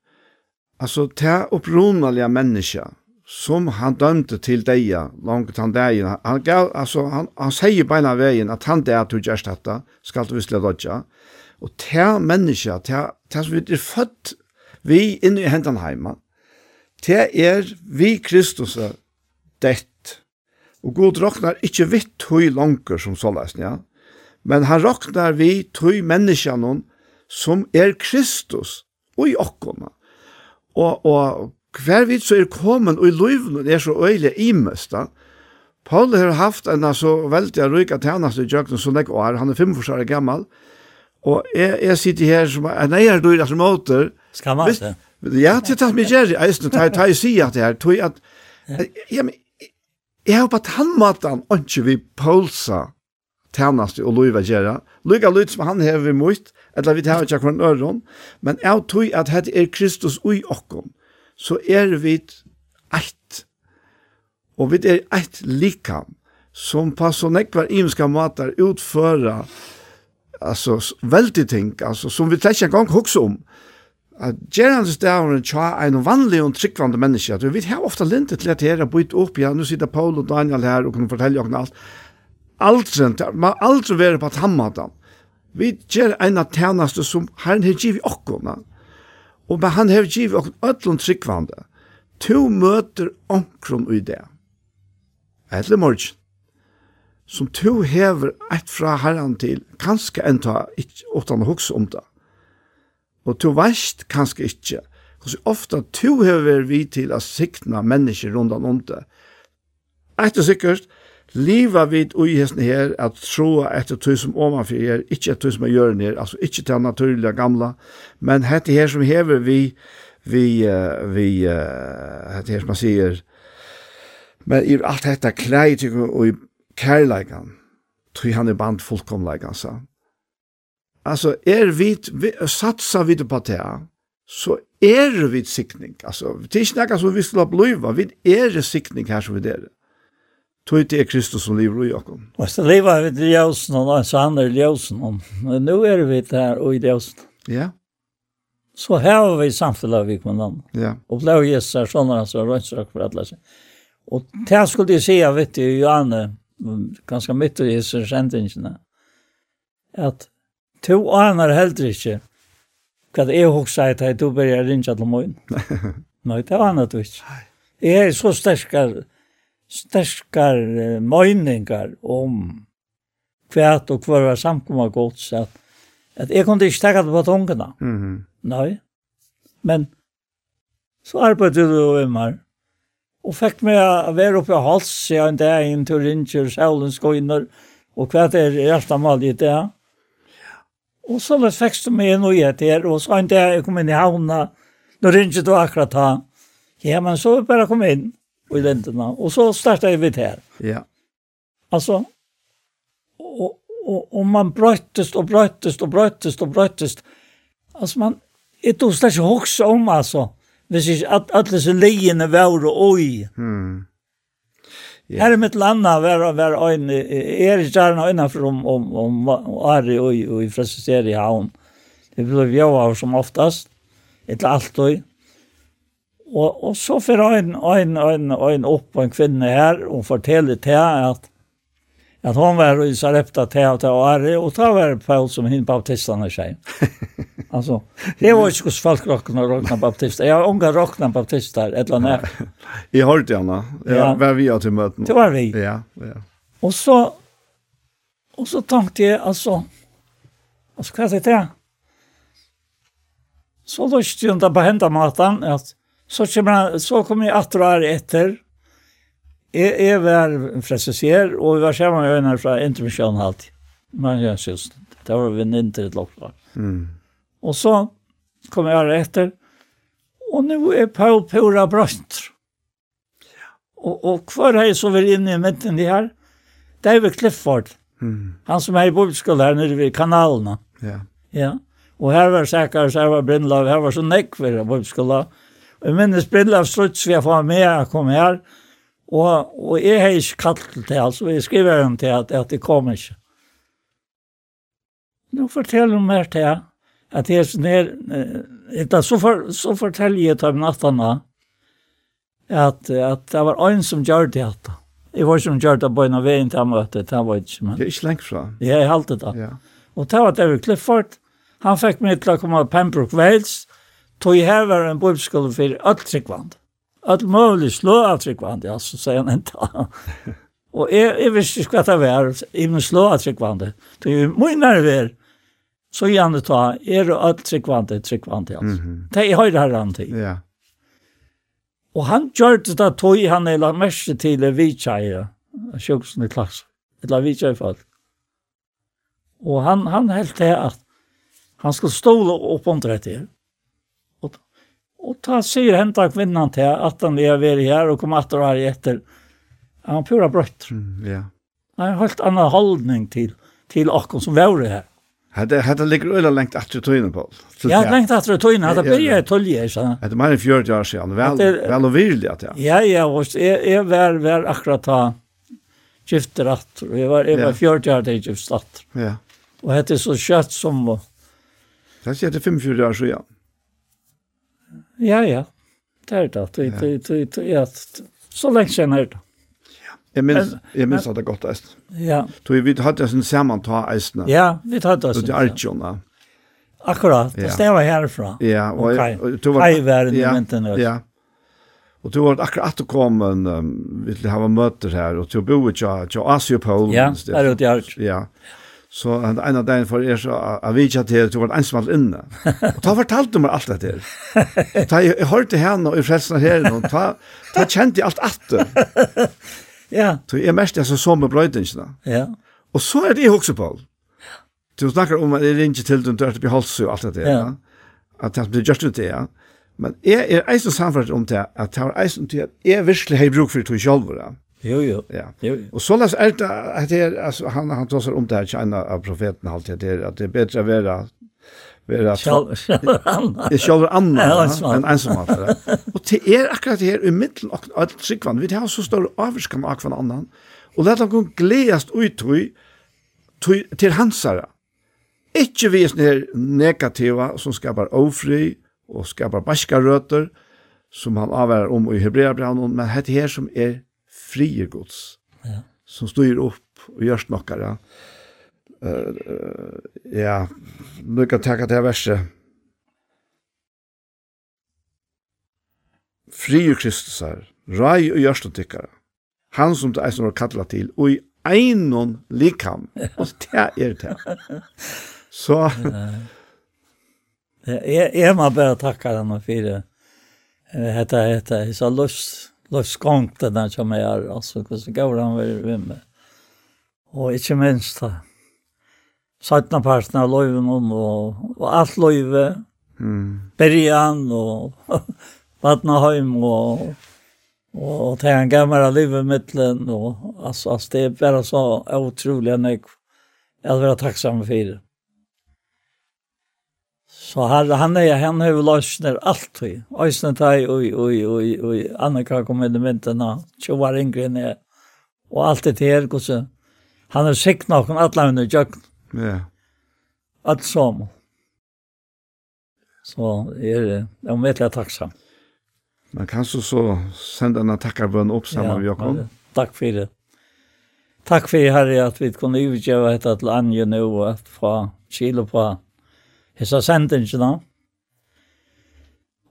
altså, det er opprunalige mennesker som han dømte til deg, langt han deg, han, gav, altså, han, han sier beina veien at han der tog gjørst dette, skal du visle dødja, og det er mennesker, det er, det som vi er født vi inne i hendene hjemme, det er vi Kristus dett. Og god råknar ikkje vitt tøy langer som såleis, ja. Men han råknar vi tøy menneskene som er Kristus og i okkona. Og, og hver vidt så er kommet og i løyvene er så øyelig imest da. Paul har haft en så veldig røyka tjeneste i Jøkken som jeg var, han er fem år gammal, og jeg, jeg sitter her som en eier døyre som måter. Skal man det? Ja, til tatt meg gjerrig, eisen, ta jeg sier at det her, tog at, ja, men Jeg har på tannmatan ikke vi polsa tjeneste og loiva gjerra. Lyga lyd som han hever vi mot, eller vi tar ikke akkurat øren, men jeg tror at hette er Kristus ui okkom, så er vi eit, og vi er eit likam, som på så nekvar imenska matar utføra altså, veldig ting, altså, som vi trenger en gang hoksa om, at gerande stavren tja ein vanlig og tryggvande menneske, at vi har ofta lintet til at her er bytt opp, ja, nu sitter Paul og Daniel her og kan fortelle okken alt. aldri, man aldri være på at. Vi gjør en av tjeneste som Herren har givet okkona, og men han har givet okkona ødlund tryggvande. To møter omkron i det. Eller morgen som to hever et fra herren til, kanskje en ta ikke åttan å hukse om det. Og du veist kanskje ikke hvordan ofte du hever vi til å sikna mennesker rundt om det. Etter sikkert, Liva vid ui hesten her at troa etter tog som omanfyr her, ikkje etter tog som er gjøren her, altså ikkje til naturliga gamla, men hette her som hever vi, vi, vi, hette her som man sier, men i alt hette klei og i kærleikan, tog han i band fullkomleikan, sa. Alltså är vi, vi satsa vi på det så är vi siktning. Alltså det är inte något som vi skulle bliva. Vi är siktning här som vi är. Tog det er Kristus som lever i Jakob. Og så lever vi til ljusen og så han är ljusen. Men nå er vi där og i ljusen. Ja. Så här har vi samfunnet vi kunne någon. Ja. Og ble Och blev gissar sådana som rönsök for alle seg. Og det här skulle si, jeg vet jo, Johanne, ganske midt i gissar sändningarna. at to aner heldur ikkje hva det er hoksa eit heit du byrja rinja til moin. Nei, det aner du ikkje. Jeg er så sterskar sterskar uh, møyningar om kvært og kvar var samkomma godt så at, at jeg kunne ikke takka det på tungene. Mm. Nei. Men så arbeidde du jo meg og fikk meg å være oppe i hals siden det er en tur inn til Sjælens og kvært er hjertemal i det. Og så løs fikk du meg noe etter, og så ikke jeg kom inn i havna, nå ringte du akkurat da. Ja, men så bare kom inn i lindene, og så startet jeg vidt her. Ja. Altså, og, og, og man brøttest og brøttest og brøttest og brøttest. Altså, man, jeg tog slags ikke om, altså, hvis ikke alle disse leiene var og oi. Mhm. Ja. Här är mitt landa var var en är gärna innanför om om om Ari och och i Fraseri havn. Det blev jag av som oftast ett allt och och och så för en en en en upp på en kvinna här och fortäller till att att hon var i Sarepta till och Ari och da var Paul som hin baptistene seg. [LAUGHS] Alltså det var ju hos folk rockna råkna baptister. Jag unga råkna baptister eller när. [LAUGHS] Jag hörde gärna. Ja, var vi til möten. Det var vi. Ja, ja. Och så och så tänkte jag alltså altså, hva er det? Så då jeg på hända matan att så kommer så kommer jag att dra efter Jeg, jeg var frelsesier, og vi var sammen med øynene fra intermisjonen alltid. Men jeg synes, det var vi inn til et lokk. Mm. Og så kom jeg her etter, og nå er Paul Pura brønt. Og, og hva er jeg så vil inn i midten de her? David Clifford, mm. han som er i bibelskolen her nede ved kanalene. Ja. ja. Og her var Sækars, her var Brindlav, her var så nekk ved bibelskolen. Og jeg minnes Brindlav slutt, så jeg får med å komme her, og Og, og jeg har ikke kallt til det, altså jeg skriver dem til at, at det kommer ikke. Nå forteller de mer til det, at jeg er etter, så, for, så forteller jeg til nattene at, at det var en som gjør det at Jeg var som gjør det på en av veien til møtet, det var ikke. Men... Det er ikke lengt fra. Ja, jeg halte det. Ja. Og det var David Clifford, han fikk meg til å komme til Pembroke Wales, tog jeg her var en bibelskole for alt tryggvandet alt mulig slå av avtryggvande, altså, sier han enda. [LAUGHS] og jeg, jeg visste ikke hva det var, jeg må slå av avtryggvande. Det er jo mye nerver, så gjerne ta, er det alt tryggvande, tryggvande, altså. Mm. Det er høyre her han til. Ja. Og han gjør det da tog han er lagt mest til det vidtjeie, sjuksen i klasse, eller la vidtjeie folk. Og han, han helt det at han skulle ståle opp om det her. Og da sier henta kvinnan til at han er veri her og kom atter her etter. Han er pura brøtt. Mm, ja. Han har helt annan holdning til, til akkurat som var her. Hade hade ligger öla längt att du tog på. Ja, längt att du tog in att börja tolja så. Att man är 40 år sedan väl väl och vill att ja. Ja, ja, och är är väl väl akkurat ta skifter att vi var över 40 år det just slatt. Ja. Och det är så kött som Det är det 45 år sedan. Ja, ja. Det er det. Det, det, det, det, ja. Så lenge siden er det. Jeg minns, jeg minns at det er godt eisen. Ja. Så vi hadde en samantå eisen. Ja, vi hadde eisen. Det er Arjona. Akkurat, det stemmer herfra. Ja, og du var... Hei, vær i momenten. Ja, Og du var akkurat at kommen, um, vi ville hava møter her, og du bor i Asio Polen. Ja, der ute i Arjona. Ja, Så en av dagen for er så av vi vidtja til at du var ensamalt inne. Og da fortalte meg alt dette. Da jeg hørte henne og i frelsen her, og da, da kjente jeg alt atter. Ja. Så jeg mest jeg så så med brøydingsene. Ja. Og så er det jeg også, på. Du snakker om at jeg ringer til den dørte på halsen og alt det dette. Ja. At det blir gjort ut det, ja. Men jeg er eisen samfunnet om det, at det var eisen til at jeg virkelig har bruk for det til selv, ja. Jo, jo. Ja. Jo, jo. Og så läs är det at det alltså han han tar sig om det här China av profeten alltid det att det är bättre att være, vara själv annan en ensam affär. Och det är akkurat det här i mitten och allt sikvan vi har så stor avskan av kvar annan. Och låt dem gå glädjast ut till hansara. Ikke vi er negativa som skapar ofri og skapar baskarøter som han avværer om i Hebreabraun, men hette her som er frie gods ja. som styr upp och görs nockare. Uh, uh, ja, nu kan jeg tacka till verset. Frie Kristus här, rai och görs tyckare. Han som det är som har kallat till och i einon likam. [LAUGHS] Och det är det. Så... Jag, är må bara tacka den för det. Hetta, hetta, hetta, hetta, lust løsgångtene som jeg er, altså, hvordan går han ved med. Og ikke minst da. Sattna parten av løyven om, og, og alt løyve, mm. bergen og [LAUGHS] vatnaheim og, og, og til en gammel av livet mittlen, og altså, altså, det er bare så utrolig enn jeg, jeg er veldig takksom for det. Så her, han er, han har løsner allt i. Øysene teg, oi, oi, oi, oi, Annika kom inn i mynten, og så var yngre enn jeg. Og alt det her, hvordan, han er sikt nok, alla alle under jøkken. Ja. Alt som. Så er det, jag må vite jeg Man Men kan du så sende en takkarbønn opp sammen med Jakob? Takk for det. Takk for det, Herre, at vi kunne utgjøre dette til Anje nå, at få Kilo på hessa sendingina.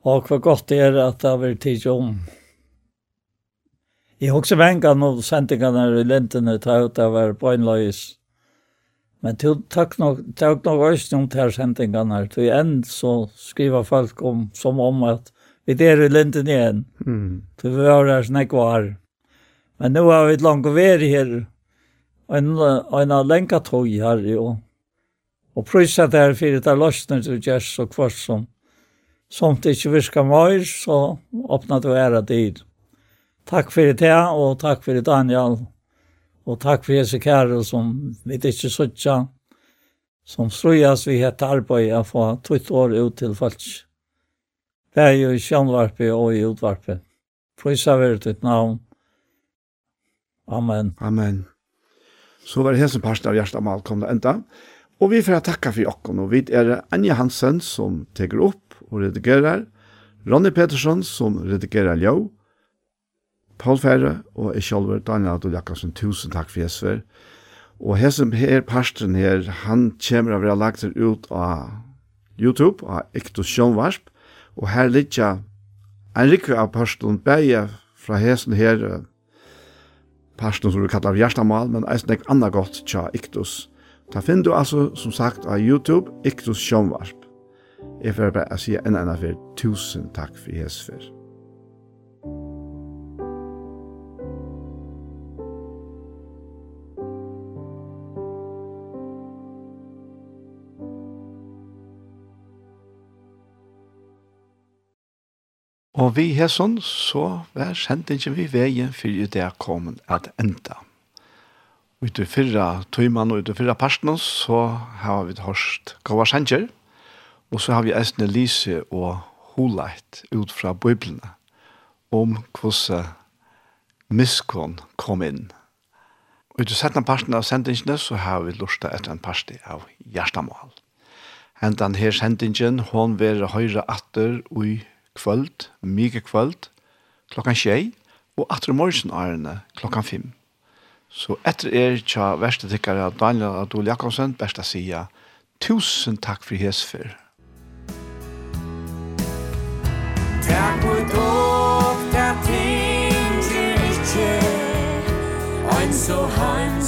Og hva godt det er at det har vært tid om. Jeg har også vengan noen sendingene i lentene ta ut av hver bøgnløys. Men til takk nok, takk nok også noen til sendingene. Til enn så skriver folk om, som om at vi er i lintene igjen. Mm. Til vi har snakk var. Men nå har vi langt å være her. Og en, en lenka tog her jo og prøysa der fyrir der løsner til gjerst og kvart som som det ikke virka mer, så åpna du æra tid. Takk fyrir det, og takk fyrir Daniel, og takk fyrir Jesu kære som vi ikke suttja, som strujas vi hette arbeid å få tutt år ut til folk. Det er jo i sjønvarpet og i utvarpet. Prøysa vi ditt navn. Amen. Amen. Så var det hesen parten av hjertet om alt kom det enda. Og vi får takka for okken, og vi er Anja Hansen som teker opp og redigerer, Ronny Petersen som redigerer ljau, Paul Fære og jeg selv, Daniel Adol Jakobsen, tusen takk for Jesper. Og hesen her parsten her, han kommer av å lagt seg ut av YouTube, av Ektos Sjønvarsp, og her ligger en rikve av parsten bæge fra hesen her, parsten som du kallar Gjerstamal, men eisen ek anna godt tja Ektos Ta finn du altså, som sagt, av YouTube, Iktus Sjånvarp. Jeg får bare si en annen for tusen takk for Jesfer. Og vi hesson så var sendingen vi veien for det er kommet at enda ut i fyrra tøyman og ut i fyrra parten, så har vi hørt Gåvar Sanger, og så har vi eisne Lise og Holeit ut fra Bibelene om hvordan miskon kom inn. Og ut i settene parten av sendingene så har vi lurt etter en parti av Gjerstamål. Hentan her sendingen, hon vera høyre atter ui kvöld, mye kvöld, klokkan tjei, og atter morgen ærene klokkan fem. Så etter er tja verste tikkare Daniel Adol Jakobsen, besta sida, tusen takk for hesfer. Takk for dog, der ting til ikkje, ein so heims